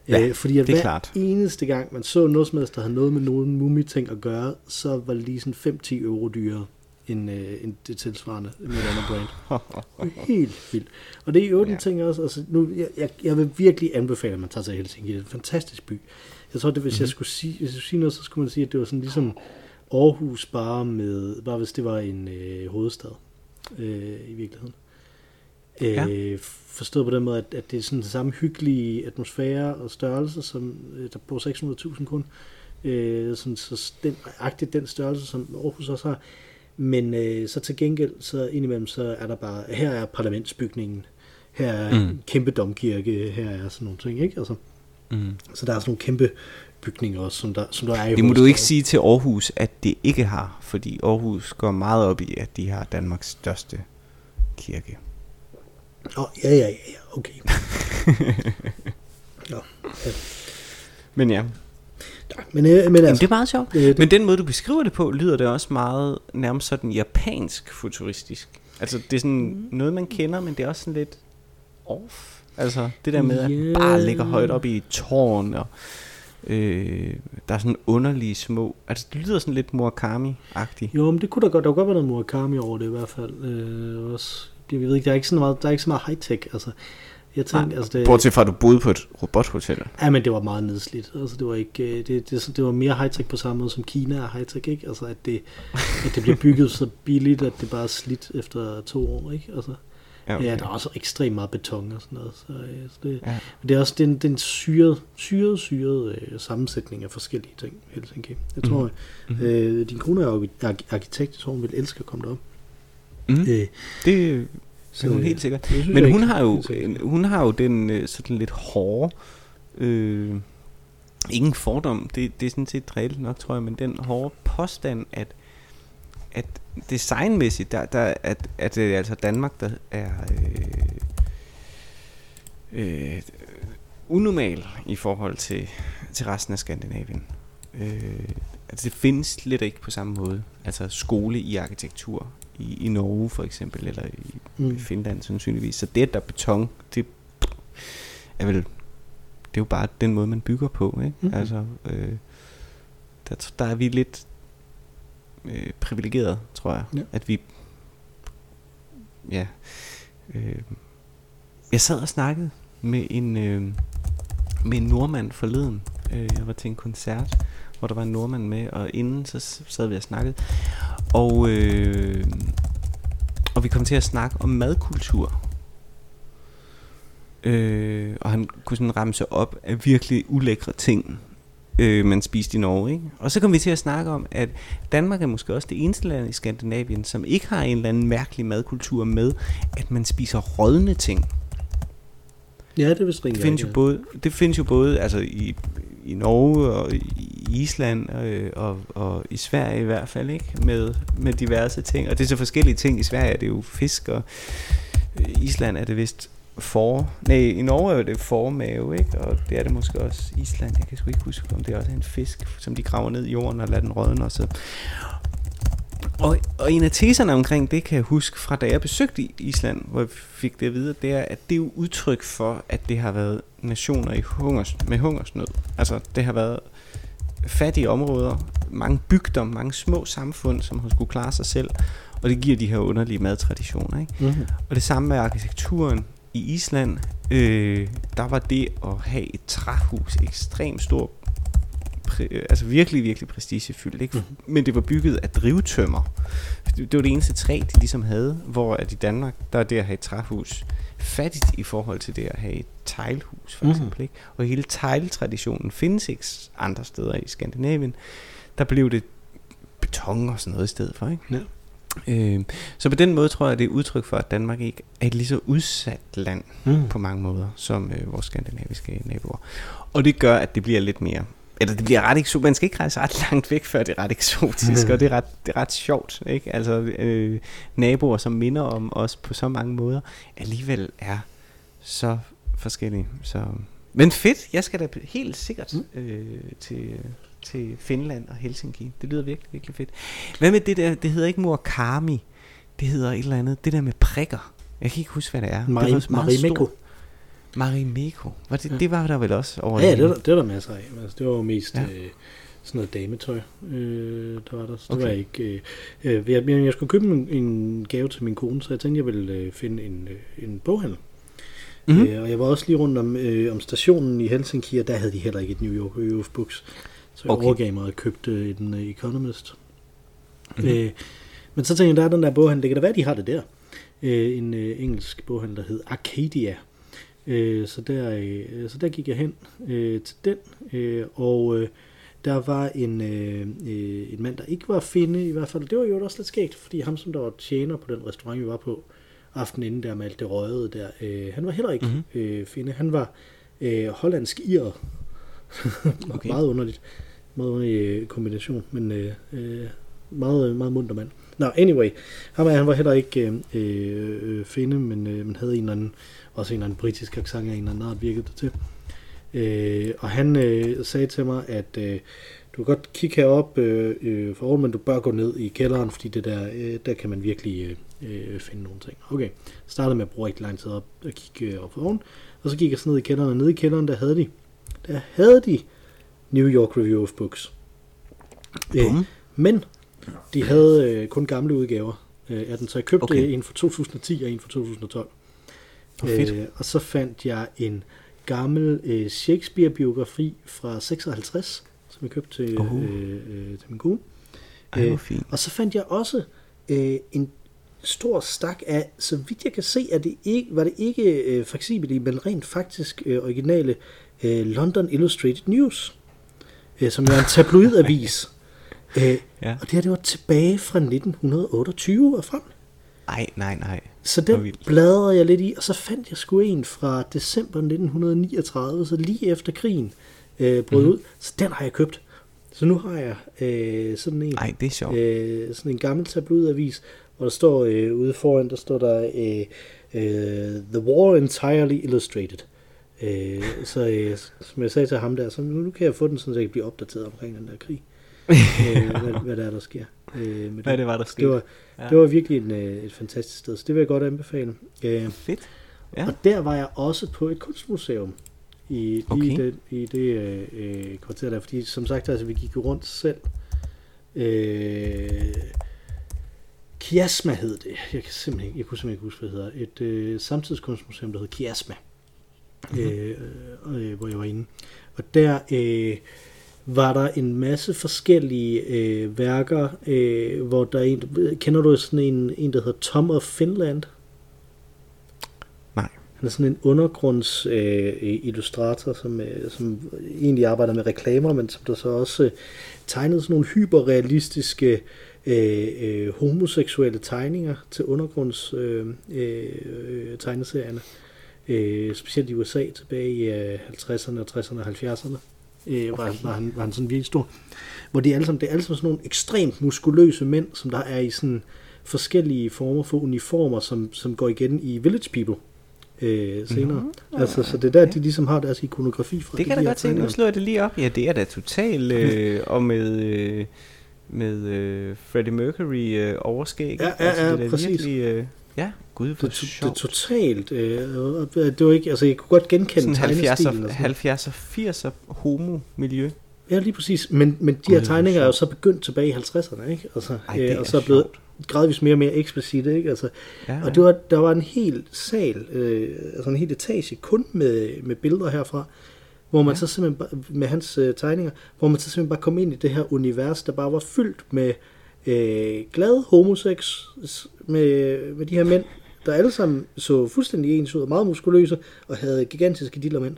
Ja, øh, fordi at det er hver klart. eneste gang, man så noget som helst, der havde noget med nogen mumie-ting at gøre, så var det lige sådan 5-10 euro dyrere end, øh, end det tilsvarende med et andet brand. Helt vildt. Og det er jo den Ja. ja. ting også, altså nu, jeg, jeg, jeg vil virkelig anbefale, at man tager til Helsinki. Det er en fantastisk by. Jeg tror, det, hvis, mm-hmm. jeg skulle sige, hvis jeg skulle sige noget, så skulle man sige, at det var sådan ligesom Aarhus bare med, bare hvis det var en øh, hovedstad øh, i virkeligheden. Ja. Øh, forstået på den måde, at, at det er sådan den samme hyggelige atmosfære og størrelse, som øh, der bor 600.000 kun. Øh, sådan, så den, agtigt den størrelse, som Aarhus også har. Men øh, så til gengæld, så indimellem, så er der bare, her er parlamentsbygningen, her er Mm. en kæmpe domkirke, her er sådan nogle ting, ikke? Altså, Mm. så der er sådan nogle kæmpe bygninger også, som der, som der er i Det må du ikke sige til Aarhus, at det ikke har, fordi Aarhus går meget op i, at de har Danmarks største kirke. Åh, ja, ja, ja, ja, okay. Nå, ja. Men ja, Men, øh, men Jamen, altså, det er meget sjovt. øh, det, Men den måde, du beskriver det på, lyder det også meget nærmest sådan japansk futuristisk. Altså, det er sådan Mm. noget, man kender, men det er også sådan lidt off. Altså, det der med, at Ja. bare ligger højt op i tårn, og øh, der er sådan underlige små... Altså, det lyder sådan lidt Murakami-agtigt. jo, men det kunne da godt, der kunne godt være noget Murakami over det i hvert fald. Øh, også. Jeg ved ikke, der er ikke så meget, der er ikke så meget high-tech, altså. Jeg tænkte, Nej, altså det, Bortset fra, at du boede på et robothotel. Ja, men det var meget nedslidt. Altså, det var ikke, øh, det, det, det var mere high-tech på samme måde som Kina er high-tech, ikke? Altså, at det, at det bliver bygget så billigt, at det bare er slidt efter to år, ikke? Altså, Ja, okay. ja, der er også ekstremt meget beton og sådan noget. Så, øh, så det, Ja. det er også den, den syret, syret, syret øh, sammensætning af forskellige ting, Helsinki. Jeg tror, Mhm. mm-hmm. øh, din kone er arkitekt, jeg tror, hun vil elske at komme derop. Mm. Øh, Det så, er hun øh, helt sikkert. det Men hun har jo, hun har jo den øh, sådan lidt hårde, øh, ingen fordom, det, det er sådan set reelt nok, tror jeg, men den hårde påstand, at, at designmæssigt, der, der, at, at det er altså Danmark, der er øh, øh, unormal i forhold til, til resten af Skandinavien. Øh, altså det findes slet ikke på samme måde. Altså skole i arkitektur i, i Norge for eksempel, eller i Mm. Finland sandsynligvis. Så det, der er beton, det er vel, det er jo bare den måde, man bygger på, ikke? Mhm. Altså, øh, der, der er vi lidt øh, privilegeret, tror jeg. Ja. At vi, ja, øh, jeg sad og snakkede med en, øh, med en nordmand forleden. Øh, jeg var til en koncert, hvor der var en nordmand med, og inden så sad vi og snakkede. Og, øh, og vi kom til at snakke om madkultur. Øh, og han kunne sådan ramse op af virkelig ulækre ting, øh, man spiste i Norge. Ikke? Og så kom vi til at snakke om, at Danmark er måske også det eneste land i Skandinavien, som ikke har en eller anden mærkelig madkultur med, at man spiser rådne ting. Ja, det er vist Det findes jo både, det findes jo både altså i, i Norge og i Island øh, og, og i Sverige i hvert fald, ikke? Med, med diverse ting. Og det er så forskellige ting. I Sverige er det jo fisk, og øh, i Island er det vist for... Nej, i Norge er det formave, ikke? Og det er det måske også i Island. Jeg kan sgu ikke huske, om det også en fisk, som de graver ned i jorden og lader den rådne og så... Og, og en af teserne omkring det kan jeg huske fra da jeg besøgte Island, hvor jeg fik det at vide, det er, at det er jo udtryk for, at det har været nationer i hungers, med hungersnød. Altså det har været fattige områder, mange bygder, mange små samfund, som har skulle klare sig selv, og det giver de her underlige madtraditioner. Ikke? Mm-hmm. Og det samme med arkitekturen i Island, øh, der var det at have et træhus ekstremt øh, altså virkelig, virkelig prestigefyldt, ikke? Mhm. men det var bygget af drivtømmer. Det, var det eneste træ, de ligesom havde, hvor at i Danmark, der er det at have et træhus fattigt i forhold til det at have et teglhus, for Mhm. eksempel. Ikke? Og hele tegltraditionen findes ikke andre steder i Skandinavien. Der blev det beton og sådan noget i stedet for, ikke? Ja. Øh, så på den måde tror jeg, det er udtryk for, at Danmark ikke er et lige så udsat land Mm. på mange måder, som øh, vores skandinaviske naboer. Og det gør, at det bliver lidt mere... Eller det bliver ret eksotisk. Man skal ikke rejse ret langt væk, før det er ret eksotisk, og det er ret, det er ret sjovt. Ikke? Altså øh, naboer, som minder om os på så mange måder, alligevel er så forskellige. Så... Men fedt, jeg skal da helt sikkert øh, til, til Finland og Helsinki. Det lyder virkelig, virkelig fedt. Hvad med det der, det hedder ikke Murakami, det hedder et eller andet, det der med prikker. Jeg kan ikke huske, hvad det er. det var Mari, så meget Marimekko. Stort. Marimekko. Var det, det var der vel også over Ja, ja, det det der, det er der masser af. Altså, det var jo mest Ja. ja. øh, sådan noget dametøj, øh, der var der. Så det Okay. var ikke... Øh, øh, jeg, jeg skulle købe en, en gave til min kone, så jeg tænkte, jeg ville øh, finde en, øh, en boghandel. Mhm. Mm-hmm. Øh, og jeg var også lige rundt om, øh, om stationen i Helsinki, og der havde de heller ikke et New York Review of Books. Så jeg Okay. overgav mig og købte en øh, Economist. Mhm. Mm-hmm. Øh, men så tænkte jeg, der er den der boghandel, det kan da være, de har det der. Øh, en øh, engelsk boghandel, der hed Arcadia. Øh, så, der, øh, så der gik jeg hen øh, til den, øh, og øh, der var en, øh, øh, en mand, der ikke var at finde i hvert fald. Det var jo også lidt skægt, fordi ham, som der var tjener på den restaurant, vi var på aftenen inden der med alt det røgede der, øh, han var heller ikke Mhm. mm-hmm. øh, finde. Han var øh, hollandsk irer. Okay. Meget underligt. Meget underlig øh, kombination, men øh, øh, meget, meget munter mand. Nå, anyway. Han var, han var heller ikke øh, øh, finde, men, øh, men havde en eller anden, også en eller anden britisk accent af en eller anden art, virkede det til. Øh, og han øh, sagde til mig, at øh, du kan godt kigge herop øh, øh, for men du bør gå ned i kælderen, fordi det der, øh, der kan man virkelig øh, øh, finde nogle ting. Okay, startede med at bruge rigtig lang tid op og kigge øh, op for oven, og så gik jeg så ned i kælderen, og nede i kælderen, der havde de, der havde de New York Review of Books. Øh, men de havde øh, kun gamle udgaver øh, af den, så jeg købte okay. en fra 2010 og en fra 2012. Øh, og så fandt jeg en gammel øh, Shakespeare-biografi fra 56, som jeg købte til, Oh. øh, øh, til min kone. Ej, Øh. Og så fandt jeg også øh, en stor stak af, så vidt jeg kan se, at det ikke, var det ikke øh, fleksible, men rent faktisk øh, originale øh, London Illustrated News, øh, som er en tabloidavis. øh, Ja. og det her, det var tilbage fra 1928 og frem. Ej, nej, nej. Så den bladrede jeg lidt i, og så fandt jeg sgu en fra december 1939, så lige efter krigen øh, brød Mhm. mm-hmm. ud. Så den har jeg købt. Så nu har jeg øh, sådan en, Ej, det er sjovt. øh, sådan en gammel tabloidavis, hvor der står øh, ude foran, der står der øh, øh, The War Entirely Illustrated. Øh, så øh, som jeg sagde til ham der, så nu, nu kan jeg få den, sådan, så jeg kan blive opdateret omkring den der krig. øh, hvad, hvad der er, der sker. Øh, med Hvad det var, der skete. det var, Ja. det var virkelig en, øh, et fantastisk sted, så det vil jeg godt anbefale. Øh, Fedt. Ja. Og der var jeg også på et kunstmuseum i, Okay. i det, i det øh, øh, kvarter der, fordi som sagt, altså, vi gik jo rundt selv. Øh, Kiasma hed det. Jeg kan simpelthen ikke, jeg kunne simpelthen ikke huske, hvad det hedder. Et øh, samtidskunstmuseum, der hed Kiasma, Mhm. mm-hmm. øh, øh, hvor jeg var inde. Og der øh, var der en masse forskellige øh, værker, øh, hvor der er en, kender du sådan en, en der hedder Tom of Finland? Nej. Han er sådan en undergrunds øh, illustrator, som, øh, som egentlig arbejder med reklamer, men som der så også øh, tegnede sådan nogle hyperrealistiske øh, øh, homoseksuelle tegninger til undergrunds øh, øh, tegneserierne. Øh, specielt i USA tilbage i øh, 50'erne, 60'erne og 70'erne. Øh, var, var, han, var han sådan virkelig stor. Hvor de alle sammen, det er alle sammen sådan nogle ekstremt muskuløse mænd, som der er i sådan forskellige former for uniformer, som, som går igen i Village People øh, senere. Nå, altså, så det er der, de ligesom har deres ikonografi fra. Det kan de jeg da godt tænke. Nu slår jeg det lige op. Ja, det er da totalt. Øh, og med, øh, med øh, Freddie Mercury øh, overskæg. Ja, ja, ja, det er præcis. virkelig... Øh, ja, gud, hvor Det, det, det er sjovt. totalt. Øh, det var ikke, altså jeg kunne godt genkende Sådan 70'er, tegnestilen. og sådan. 70'er, 80'er homo-miljø. Ja, lige præcis. Men, men de her tegninger er jo sjovt. så begyndt tilbage i 50'erne, ikke? Altså, Ej, det øh, og så er blevet sjovt. gradvist mere og mere eksplicit, ikke? Altså, Ja, Og det var, der var en hel sal, øh, altså en hel etage, kun med, med billeder herfra, hvor man Ja. så simpelthen, bare- med hans øh, tegninger, hvor man så simpelthen bare kom ind i det her univers, der bare var fyldt med øh, glade homosex, med, med de her mænd, der alle sammen så fuldstændig ens ud, og meget muskuløse, og havde gigantiske dillermænd.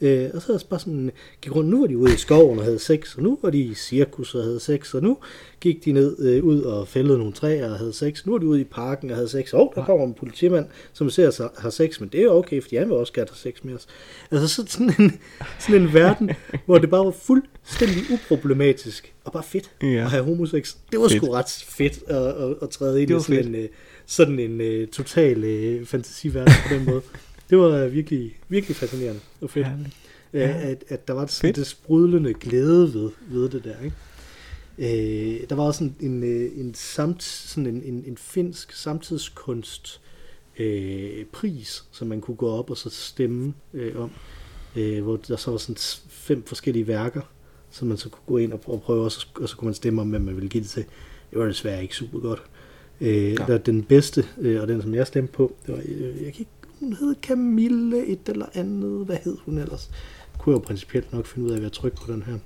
Øh, og så er det bare sådan, gik rundt, nu var de ude i skoven og havde sex, og nu var de i cirkus og havde sex, og nu gik de ned øh, ud og fældede nogle træer og havde sex. Nu er de ude i parken og havde sex. Og der kommer en politimand, som ser sig har sex, men det er jo okay, fordi han vil også gerne have sex med os. Altså så sådan en, sådan en verden, hvor det bare var fuldstændig uproblematisk og bare fedt Ja. at have homosex. Det var Fedt. sgu ret fedt at, at, at træde ind i sådan fedt. en, øh, sådan en uh, total uh, fantasiverden på den måde. Det var virkelig, virkelig fascinerende og fedt. Herligt. Ja. Ja. At, at der var sådan Fedt. det sprudlende glæde ved, ved det der. Ikke? Øh, der var også en, en, øh, en, samt, sådan en, en, en finsk samtidskunst øh, pris, som man kunne gå op og så stemme øh, om, øh, hvor der så var sådan fem forskellige værker, som man så kunne gå ind og, og prøve, og så, og så kunne man stemme om, hvem man ville give det til. Det var desværre ikke super godt. Øh, Nå. der, den bedste, øh, og den som jeg stemte på, det var, øh, jeg kan ikke, hun hed Camille et eller andet, hvad hed hun ellers? Kunne jeg jo principielt nok finde ud af, ved jeg trykke på den her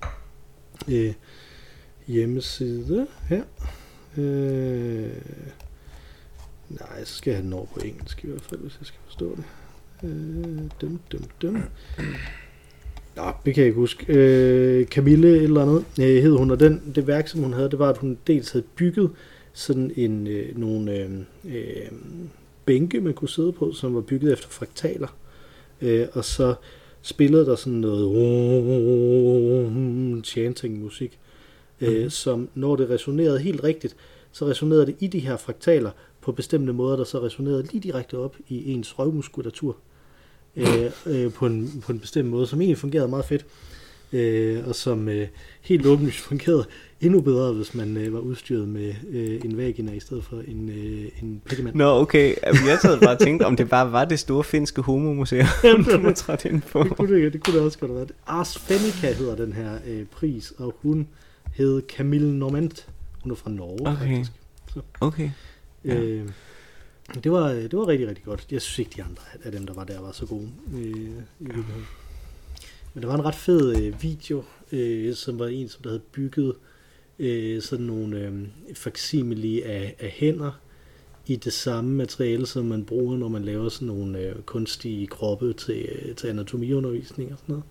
øh, hjemmeside her. Øh, nej, så skal jeg have den over på engelsk i hvert fald, hvis jeg skal forstå det. Øh, dum, dum, dum. Nå, det kan jeg ikke huske. Øh, Camille et eller andet øh, hed hun, og den, det værk, som hun havde, det var, at hun dels havde bygget sådan en, øh, nogle øh, øh, bænke, man kunne sidde på, som var bygget efter fraktaler. Øh, og så spillede der sådan noget chanting musik, øh, Mhm. som når det resonerede helt rigtigt, så resonerede det i de her fraktaler på bestemte måder, der så resonerede lige direkte op i ens røvmuskulatur øh, øh, på, en, på en bestemt måde, som egentlig fungerede meget fedt, øh, og som øh, helt åbenlyst fungerede endnu bedre, hvis man øh, var udstyret med øh, en vagina i stedet for en, øh, en pediment. Nå, okay. Jeg sad bare og tænkte, om det bare var det store finske homomuseum, du var trådt ind på. Det kunne det, det kunne det også godt have været. Ars Fenica hedder den her øh, pris, og hun hed Camille Normand. Hun er fra Norge, Okay. faktisk. Okay. Ja. Øh, det, var, det var rigtig, rigtig godt. Jeg synes ikke, de andre af dem, der var der, var så gode. Øh, i virkeligheden. Men der var en ret fed øh, video, øh, som var en, som der havde bygget øh, sådan nogle øh, facsimile af, af hænder i det samme materiale, som man bruger, når man laver sådan nogle øh, kunstige kroppe til, øh, til anatomiundervisning og sådan noget.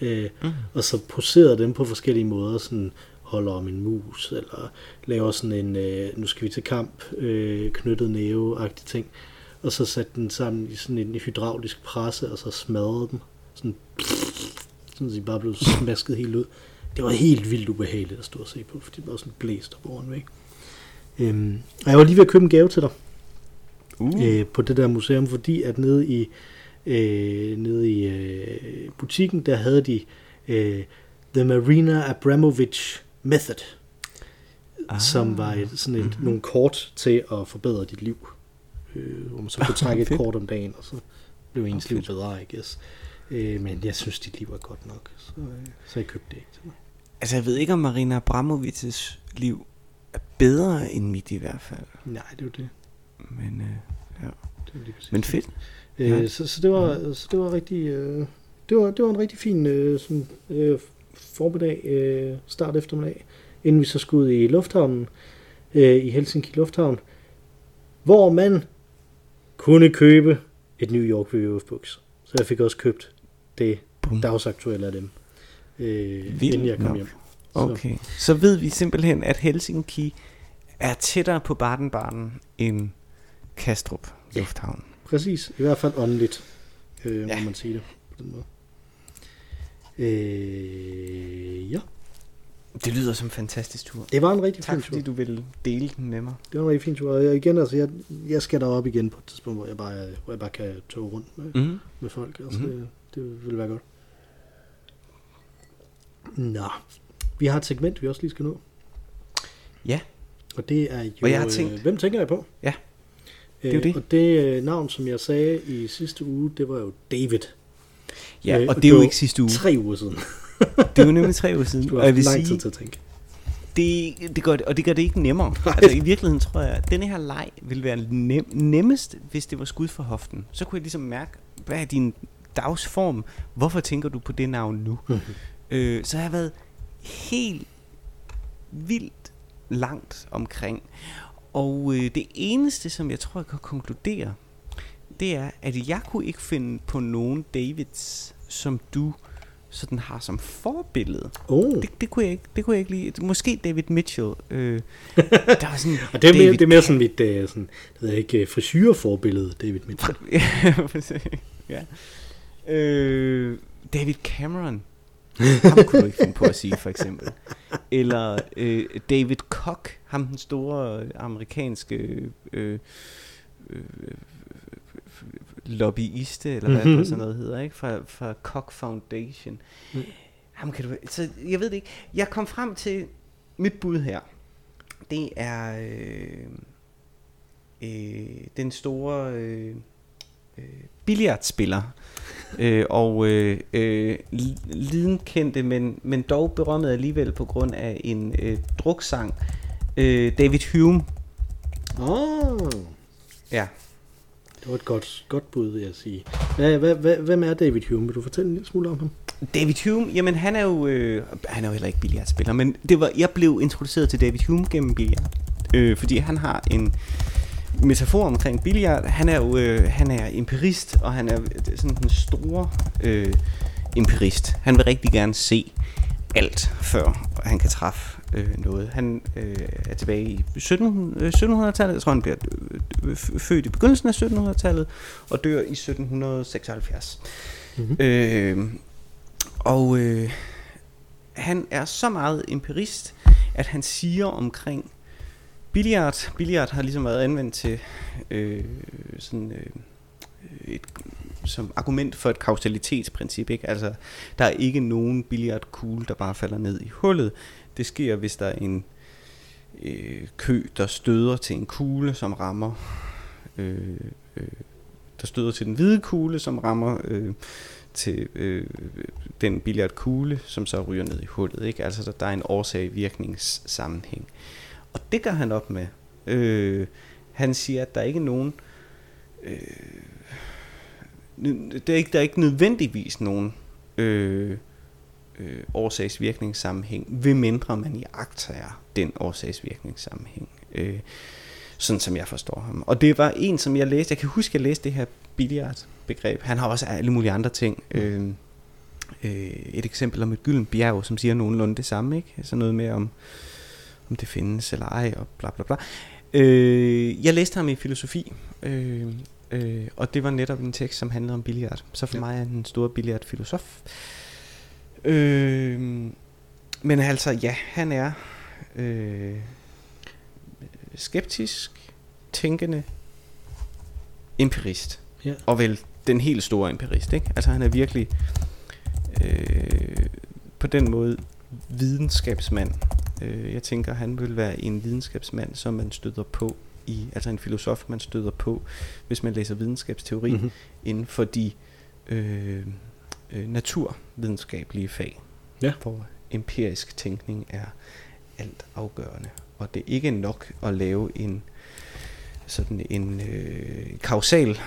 Øh, Mm. og så poserede dem på forskellige måder, sådan holder om en mus, eller laver sådan en, øh, nu skal vi til kamp, øh, knyttet næve-agtig ting, og så satte den sammen i sådan en hydraulisk presse, og så smadrede den, sådan, sådan de bare blev smasket helt ud. Det var helt vildt ubehageligt at stå og se på, fordi det var sådan blæst op over en væg. Øhm, og jeg var lige ved at købe en gave til dig Uh. øh, på det der museum, fordi at nede i, øh, nede i øh, butikken, der havde de øh, The Marina Abramovich Method, ah, som var et, sådan et, mm-hmm. nogle kort til at forbedre dit liv. Øh, hvor man så kunne trække et kort om dagen, og så blev ens liv bedre, I guess. Øh, men jeg synes, dit liv er godt nok, så, øh, så jeg købte det ikke til mig. Altså, jeg ved ikke, om Marina Abramovics liv er bedre end mit i hvert fald. Nej, det er jo det. Men, øh, ja. det er lige præcis Men fedt. Øh, Ja. så, så det var så det var rigtig øh, det var det var en rigtig fin øh, sådan, øh, formiddag øh, start eftermiddag inden vi så skulle ud i lufthavnen øh, i Helsinki lufthavn hvor man kunne købe et New York Review of Books. Så jeg fik også købt det Bum. dagsaktuelle af dem øh, Vildt inden jeg kom nok. hjem. Så, Okay. Så ved vi simpelthen, at Helsinki er tættere på Baden-Baden end Kastrup Ja. Lufthavn. præcis, i hvert fald åndeligt, øh, ja. Må man sige det på den måde. Øh, ja, Det lyder som en fantastisk tur. det var en rigtig fin Tak tur. fordi du ville dele den med mig. Det var en rigtig fin tur. Og igen, altså, jeg, jeg skal derop igen på et tidspunkt, hvor jeg bare, hvor jeg bare kan tog rundt med, Mm. med folk. Altså, Mhm. det, det vil være godt. Nå, vi har et segment, vi også lige skal nå. Ja. Og det er jo... Og jeg har tænkt- Øh, hvem tænker jeg på? Ja, det er jo Øh, det. Og det øh, navn, som jeg sagde i sidste uge, det var jo David. Ja, og det er jo ikke sidste uge. Tre uger siden. Det er jo nemlig tre uger siden. Du har haft lang tid til at tænke. det, det gør det, og det gør det ikke nemmere. Nej. Altså i virkeligheden tror jeg, at denne her leg ville være nem, nemmest, hvis det var skud for hoften. Så kunne jeg ligesom mærke, hvad er din dagsform? Hvorfor tænker du på det navn nu? Mhm. Øh, så har jeg været helt vildt langt omkring. Og øh, det eneste, som jeg tror, jeg kan konkludere, det er, at jeg kunne ikke finde på nogen Davids som du sådan har som forbillede. Oh. Det, det, kunne jeg ikke, det kunne jeg ikke lide. Måske David Mitchell. Øh, der var sådan Og det er, mere, David det er mere sådan mit uh, sådan, det ved jeg ikke, frisyreforbillede, David Mitchell. ja. Øh, David Cameron. Ham kunne du ikke finde på at sige, for eksempel. Eller øh, David Koch, ham den store amerikanske øh, øh, lobbyiste, eller hvad Mhm. mm-hmm. sådan noget hedder, ikke? Fra, fra Koch Foundation. Mm. Ham kan du, så jeg ved det ikke. Jeg kom frem til mit bud her. Det er øh, øh, den store øh, øh, billiardspiller øh, og øh, øh, li- lidenkendte, men, men dog berømmet alligevel på grund af en øh, druksang, øh, David Hume. Oh, Ja det var et godt, godt bud, vil jeg sige. Hvad, hvad, hvad, hvem er David Hume? Vil du fortælle en lille smule om ham? David Hume, jamen han er jo, øh, han er jo heller ikke billiardspiller, men det var, jeg blev introduceret til David Hume gennem billiard, øh, fordi han har en metafor omkring billiard. Han er jo, øh, han er empirist, og han er sådan den store øh, empirist. Han vil rigtig gerne se alt, før han kan træffe øh, noget. Han øh, er tilbage i 17, øh, 1700-tallet. Jeg tror, han bliver øh, f- født i begyndelsen af 1700-tallet og dør i 1776. Mhm. Øh, og øh, han er så meget empirist, at han siger omkring billiard. Billiard har ligesom været anvendt til øh, sådan øh, et, som argument for et kausalitetsprincip. Ikke? Altså, der er ikke nogen billiardkugle, der bare falder ned i hullet. Det sker, hvis der er en øh, kø, der støder til en kugle, som rammer øh, øh, der støder til den hvide kugle, som rammer øh, til øh, den billiardkugle, som så ryger ned i hullet. Ikke? Altså der, der er en årsag-virkningssammenhæng. Og det gør han op med. Øh, han siger, at der er ikke nogen... Øh, der, er ikke, der er ikke nødvendigvis nogen øh, øh, årsagsvirkningssammenhæng, ved mindre man i agtager den årsagsvirkningssammenhæng. Øh, sådan som jeg forstår ham. Og det var en, som jeg læste, jeg kan huske, at jeg læste det her billiard-begreb. Han har også alle mulige andre ting. Øh, øh, et eksempel om et gyldent bjerg, som siger nogenlunde det samme, ikke? Altså noget med om, om det findes eller ej, og bla bla bla. Øh, jeg læste ham i filosofi, øh, øh, og det var netop en tekst, som handlede om billiard. Så for Ja. mig er han en stor billiard-filosof. Øh, men altså, ja, han er øh, skeptisk, tænkende empirist. Ja. Og vel den helt store empirist, ikke? Altså han er virkelig øh, på den måde videnskabsmand. Øh, jeg tænker, han vil være en videnskabsmand, som man støder på i, altså en filosof, man støder på, hvis man læser videnskabsteori Mhm. mm-hmm. inden for de øh, øh, naturvidenskabelige fag, Ja. hvor empirisk tænkning er alt afgørende. Og det er ikke nok at lave en sådan en øh, kausal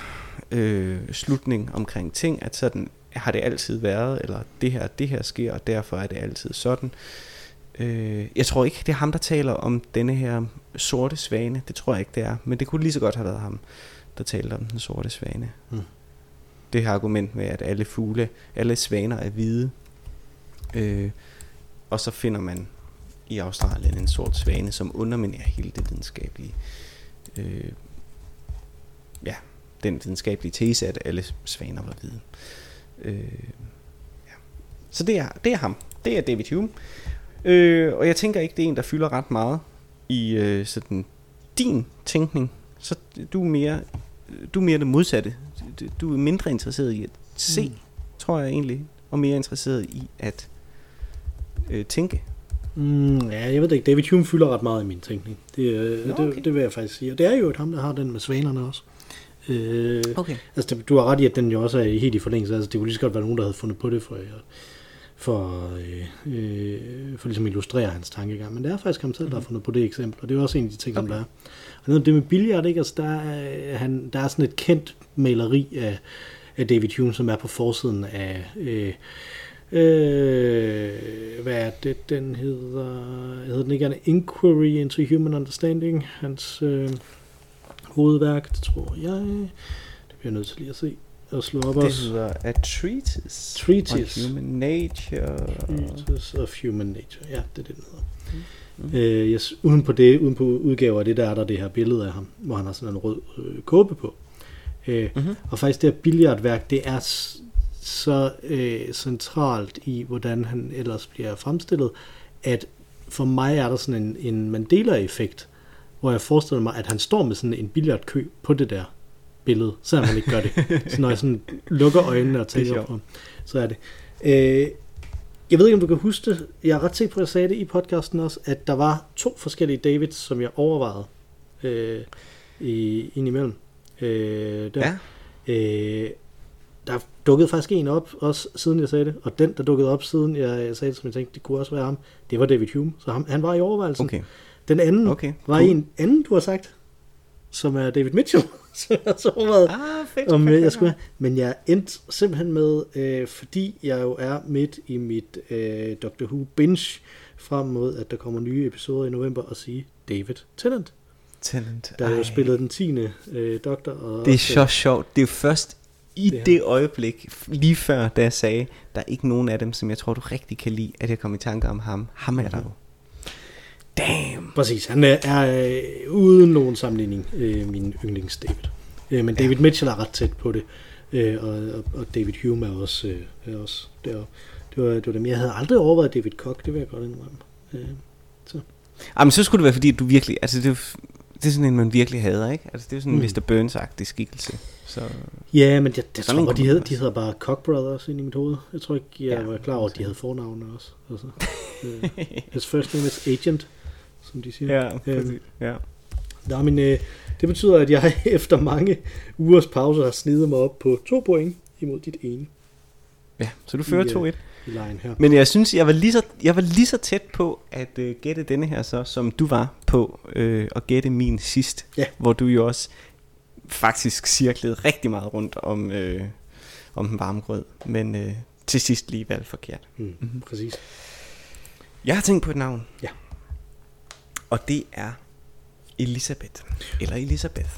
øh, slutning omkring ting, at sådan har det altid været, eller det her, det her sker, og derfor er det altid sådan. Øh, jeg tror ikke, det er ham, der taler om denne her sorte svane. Det tror jeg ikke, det er. Men det kunne lige så godt have været ham, der talte om den sorte svane. Mm. Det her argument med, at alle fugle, alle svaner er hvide. Øh, og så finder man i Australien en sort svane, som underminerer hele det videnskabelige. Øh, ja, den videnskabelige tese, at alle svaner var hvide. Øh, ja. Så det er, det er ham. Det er David Hume. Øh, og jeg tænker ikke, det er en, der fylder ret meget i øh, sådan din tænkning. Så du er mere, du er mere det modsatte. Du- er mindre interesseret i at se, Mm. tror jeg egentlig, og mere interesseret i at øh, tænke. Mm, ja, jeg ved det ikke. David Hume fylder ret meget i min tænkning. Det, øh, Nå, det, okay. det vil jeg faktisk sige. Og det er jo et ham, der har den med svanerne også. Øh, Okay. altså, det- du har ret i, at den jo også er helt i forlængelse. Altså, det kunne lige så godt være nogen, der havde fundet på det for, øh, for, øh, øh, for ligesom at illustrere hans tankegang. Men det er faktisk ham selv, der har fundet på det eksempel. Og det er også en af de ting, som Okay. der er. Og noget om det med billiard, ikke? Altså, der, er, han, der er sådan et kendt maleri af, af David Hume, som er på forsiden af... Øh, Øh, hvad er det, den hedder? Hedder den ikke An Inquiry into Human Understanding? Hans øh, hovedværk, det tror jeg. Det bliver jeg nødt til lige at se. At slå op Det også. hedder A Treatise, Treatise. on Human Nature. Treatise of Human Nature. Ja, det er det, den hedder. Mm. Øh, yes, uden på det, uden på udgaver af det, der er der det her billede af ham, hvor han har sådan en rød øh, kåbe på. Øh, Mm-hmm. og faktisk det her billiardværk, det er så øh, centralt i, hvordan han ellers bliver fremstillet, at for mig er der sådan en, en Mandela-effekt, hvor jeg forestiller mig, at han står med sådan en billiardkø på det der billede, selvom han ikke gør det. Så når jeg sådan lukker øjnene og tænker på så er det. Øh, jeg ved ikke, om du kan huske det. Jeg er ret sikker på, at jeg sagde det i podcasten også, at der var to forskellige Davids, som jeg overvejede øh, i, indimellem. Øh, der. Ja. Øh, der dukkede faktisk en op, også siden jeg sagde det, og den, der dukkede op, siden jeg sagde det, som jeg tænkte, det kunne også være ham, det var David Hume, så ham, han var i overvejelsen. Okay. Den anden Okay. var cool. en anden, du har sagt, som er David Mitchell, som jeg så overvejede, Ah, fedt. om fedt, øh, jeg skulle have. Men jeg endte simpelthen med, øh, fordi jeg jo er midt i mit øh, Doctor Who binge, frem mod, at der kommer nye episoder i november, og sige David Tennant, Talent. der jo Ej. spillede den 10. Øh, doktor. Og Det er så sjovt. Det er jo først i Det er- det øjeblik, lige før, da jeg sagde, der er ikke nogen af dem, som jeg tror, du rigtig kan lide, at jeg kom i tanke om ham. Ham er der jo. Damn. Præcis, han er, er øh, uden nogen sammenligning øh, min yndlings David. Øh, men David Mitchell er ret tæt på det, øh, og, og, og David Hume er også, øh, er også deroppe. Det var, det var dem. Jeg havde aldrig overvejet David Koch, det vil jeg godt indrømme. Øh, Jamen, så skulle det være, fordi du virkelig... Altså, det er, det er sådan en, man virkelig hader, ikke? Altså, det er sådan en Mm. Mr. Burns-agtig skikkelse. Så... ja, men jeg, jeg tror, de man de hedder bare Koch Brothers ind i mit hoved. Jeg tror ikke, jeg Ja, ja, var klar over, at de havde fornavne også. Altså, øh, his first name is Agent, som de siger. Ja, præcis. Ja. Nå, men øh, det betyder, at jeg efter mange ugers pause har snedet mig op på to point imod dit ene ja, så du fører I, øh, 2-1. i lejen her. Men jeg synes, jeg var lige så, jeg var lige så tæt på at øh, gætte denne her så, som du var på øh, at gætte min sidst. Ja. Hvor du jo også faktisk cirklede rigtig meget rundt om, øh, om den varme grød. Men øh, til sidst lige valgt forkert. Mm, Mhm. Præcis. Jeg har tænkt på et navn. Ja. Og det er Elisabeth. Eller Elisabeth.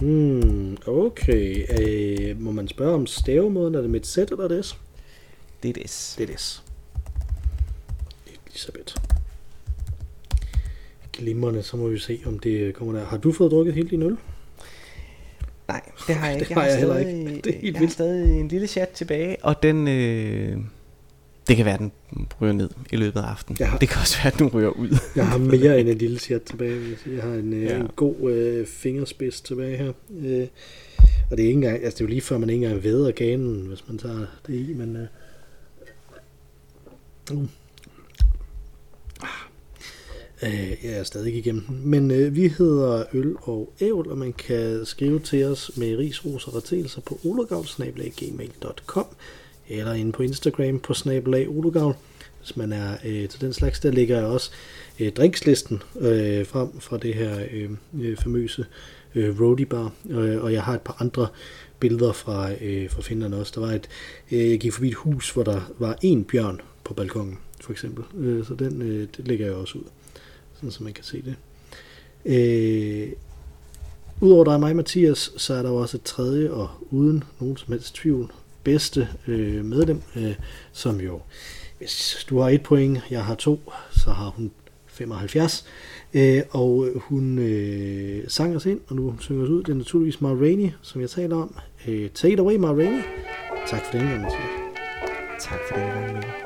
Hmm, okay. Øh, må man spørge om stavemåden? Er det med et Z eller et S? Det er et S. Det er et S. Elisabeth. Glimrende, så må vi se, om det kommer der. Har du fået drukket hele din øl? Nej, det har jeg Det ikke. har jeg har heller stadig, ikke. Det er helt jeg har vildt. stadig en lille chat tilbage, og den... Øh, det kan være, at den ryger ned i løbet af aftenen. Har- Det kan også være, at den ryger ud. Jeg har mere end en lille chat tilbage. jeg har en, ja. Ja. en god øh, fingerspids tilbage her. Øh, og det er ikke engang, altså det er jo lige før, man ikke engang ved ganen, hvis man tager det i, men... Øh, uh. Øh, jeg er stadig ikke igennem den. Men øh, vi hedder Øl og Ævl, og man kan skrive til os med ris, ros og retelser på ologavl.gmail.com eller inde på Instagram på snabelag Olugavl, Hvis man er øh, til den slags, der ligger jeg også øh, drinkslisten øh, frem fra det her øh, øh, famøse øh, roadie bar, øh, og jeg har et par andre billeder fra, øh, fra Finland også. Der var et, øh, jeg gik forbi et hus, hvor der var en bjørn på balkongen, for eksempel. Øh, så den øh, det lægger jeg også ud, sådan så man kan se det. Øh, Udover dig og mig, Mathias, så er der jo også et tredje og uden nogen som helst tvivl bedste øh, medlem, øh, som jo, hvis du har et point, jeg har to, så har hun 75. Øh, og øh, hun øh, sang os ind, og nu synger os ud. Det er naturligvis Ma Rainey, som jeg taler om. Øh, take it away, Ma Rainey. Tak for den gang, Mathias. Tak for den gang, Mathias.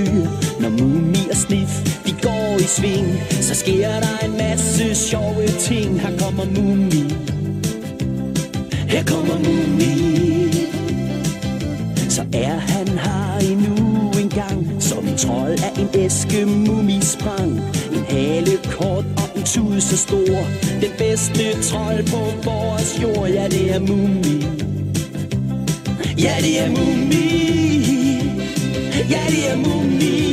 Eventyr Når Mumi og Sniff de går i sving Så sker der en masse sjove ting. Her kommer Mumi Her kommer Mumi Så er han her endnu en gang. Som en trold af en æske Mumi sprang En hale kort og en tud så stor. Den bedste trold på vores jord Ja det er Mumi Ja, det er Mumi. Ja, det er Mumi. Åh,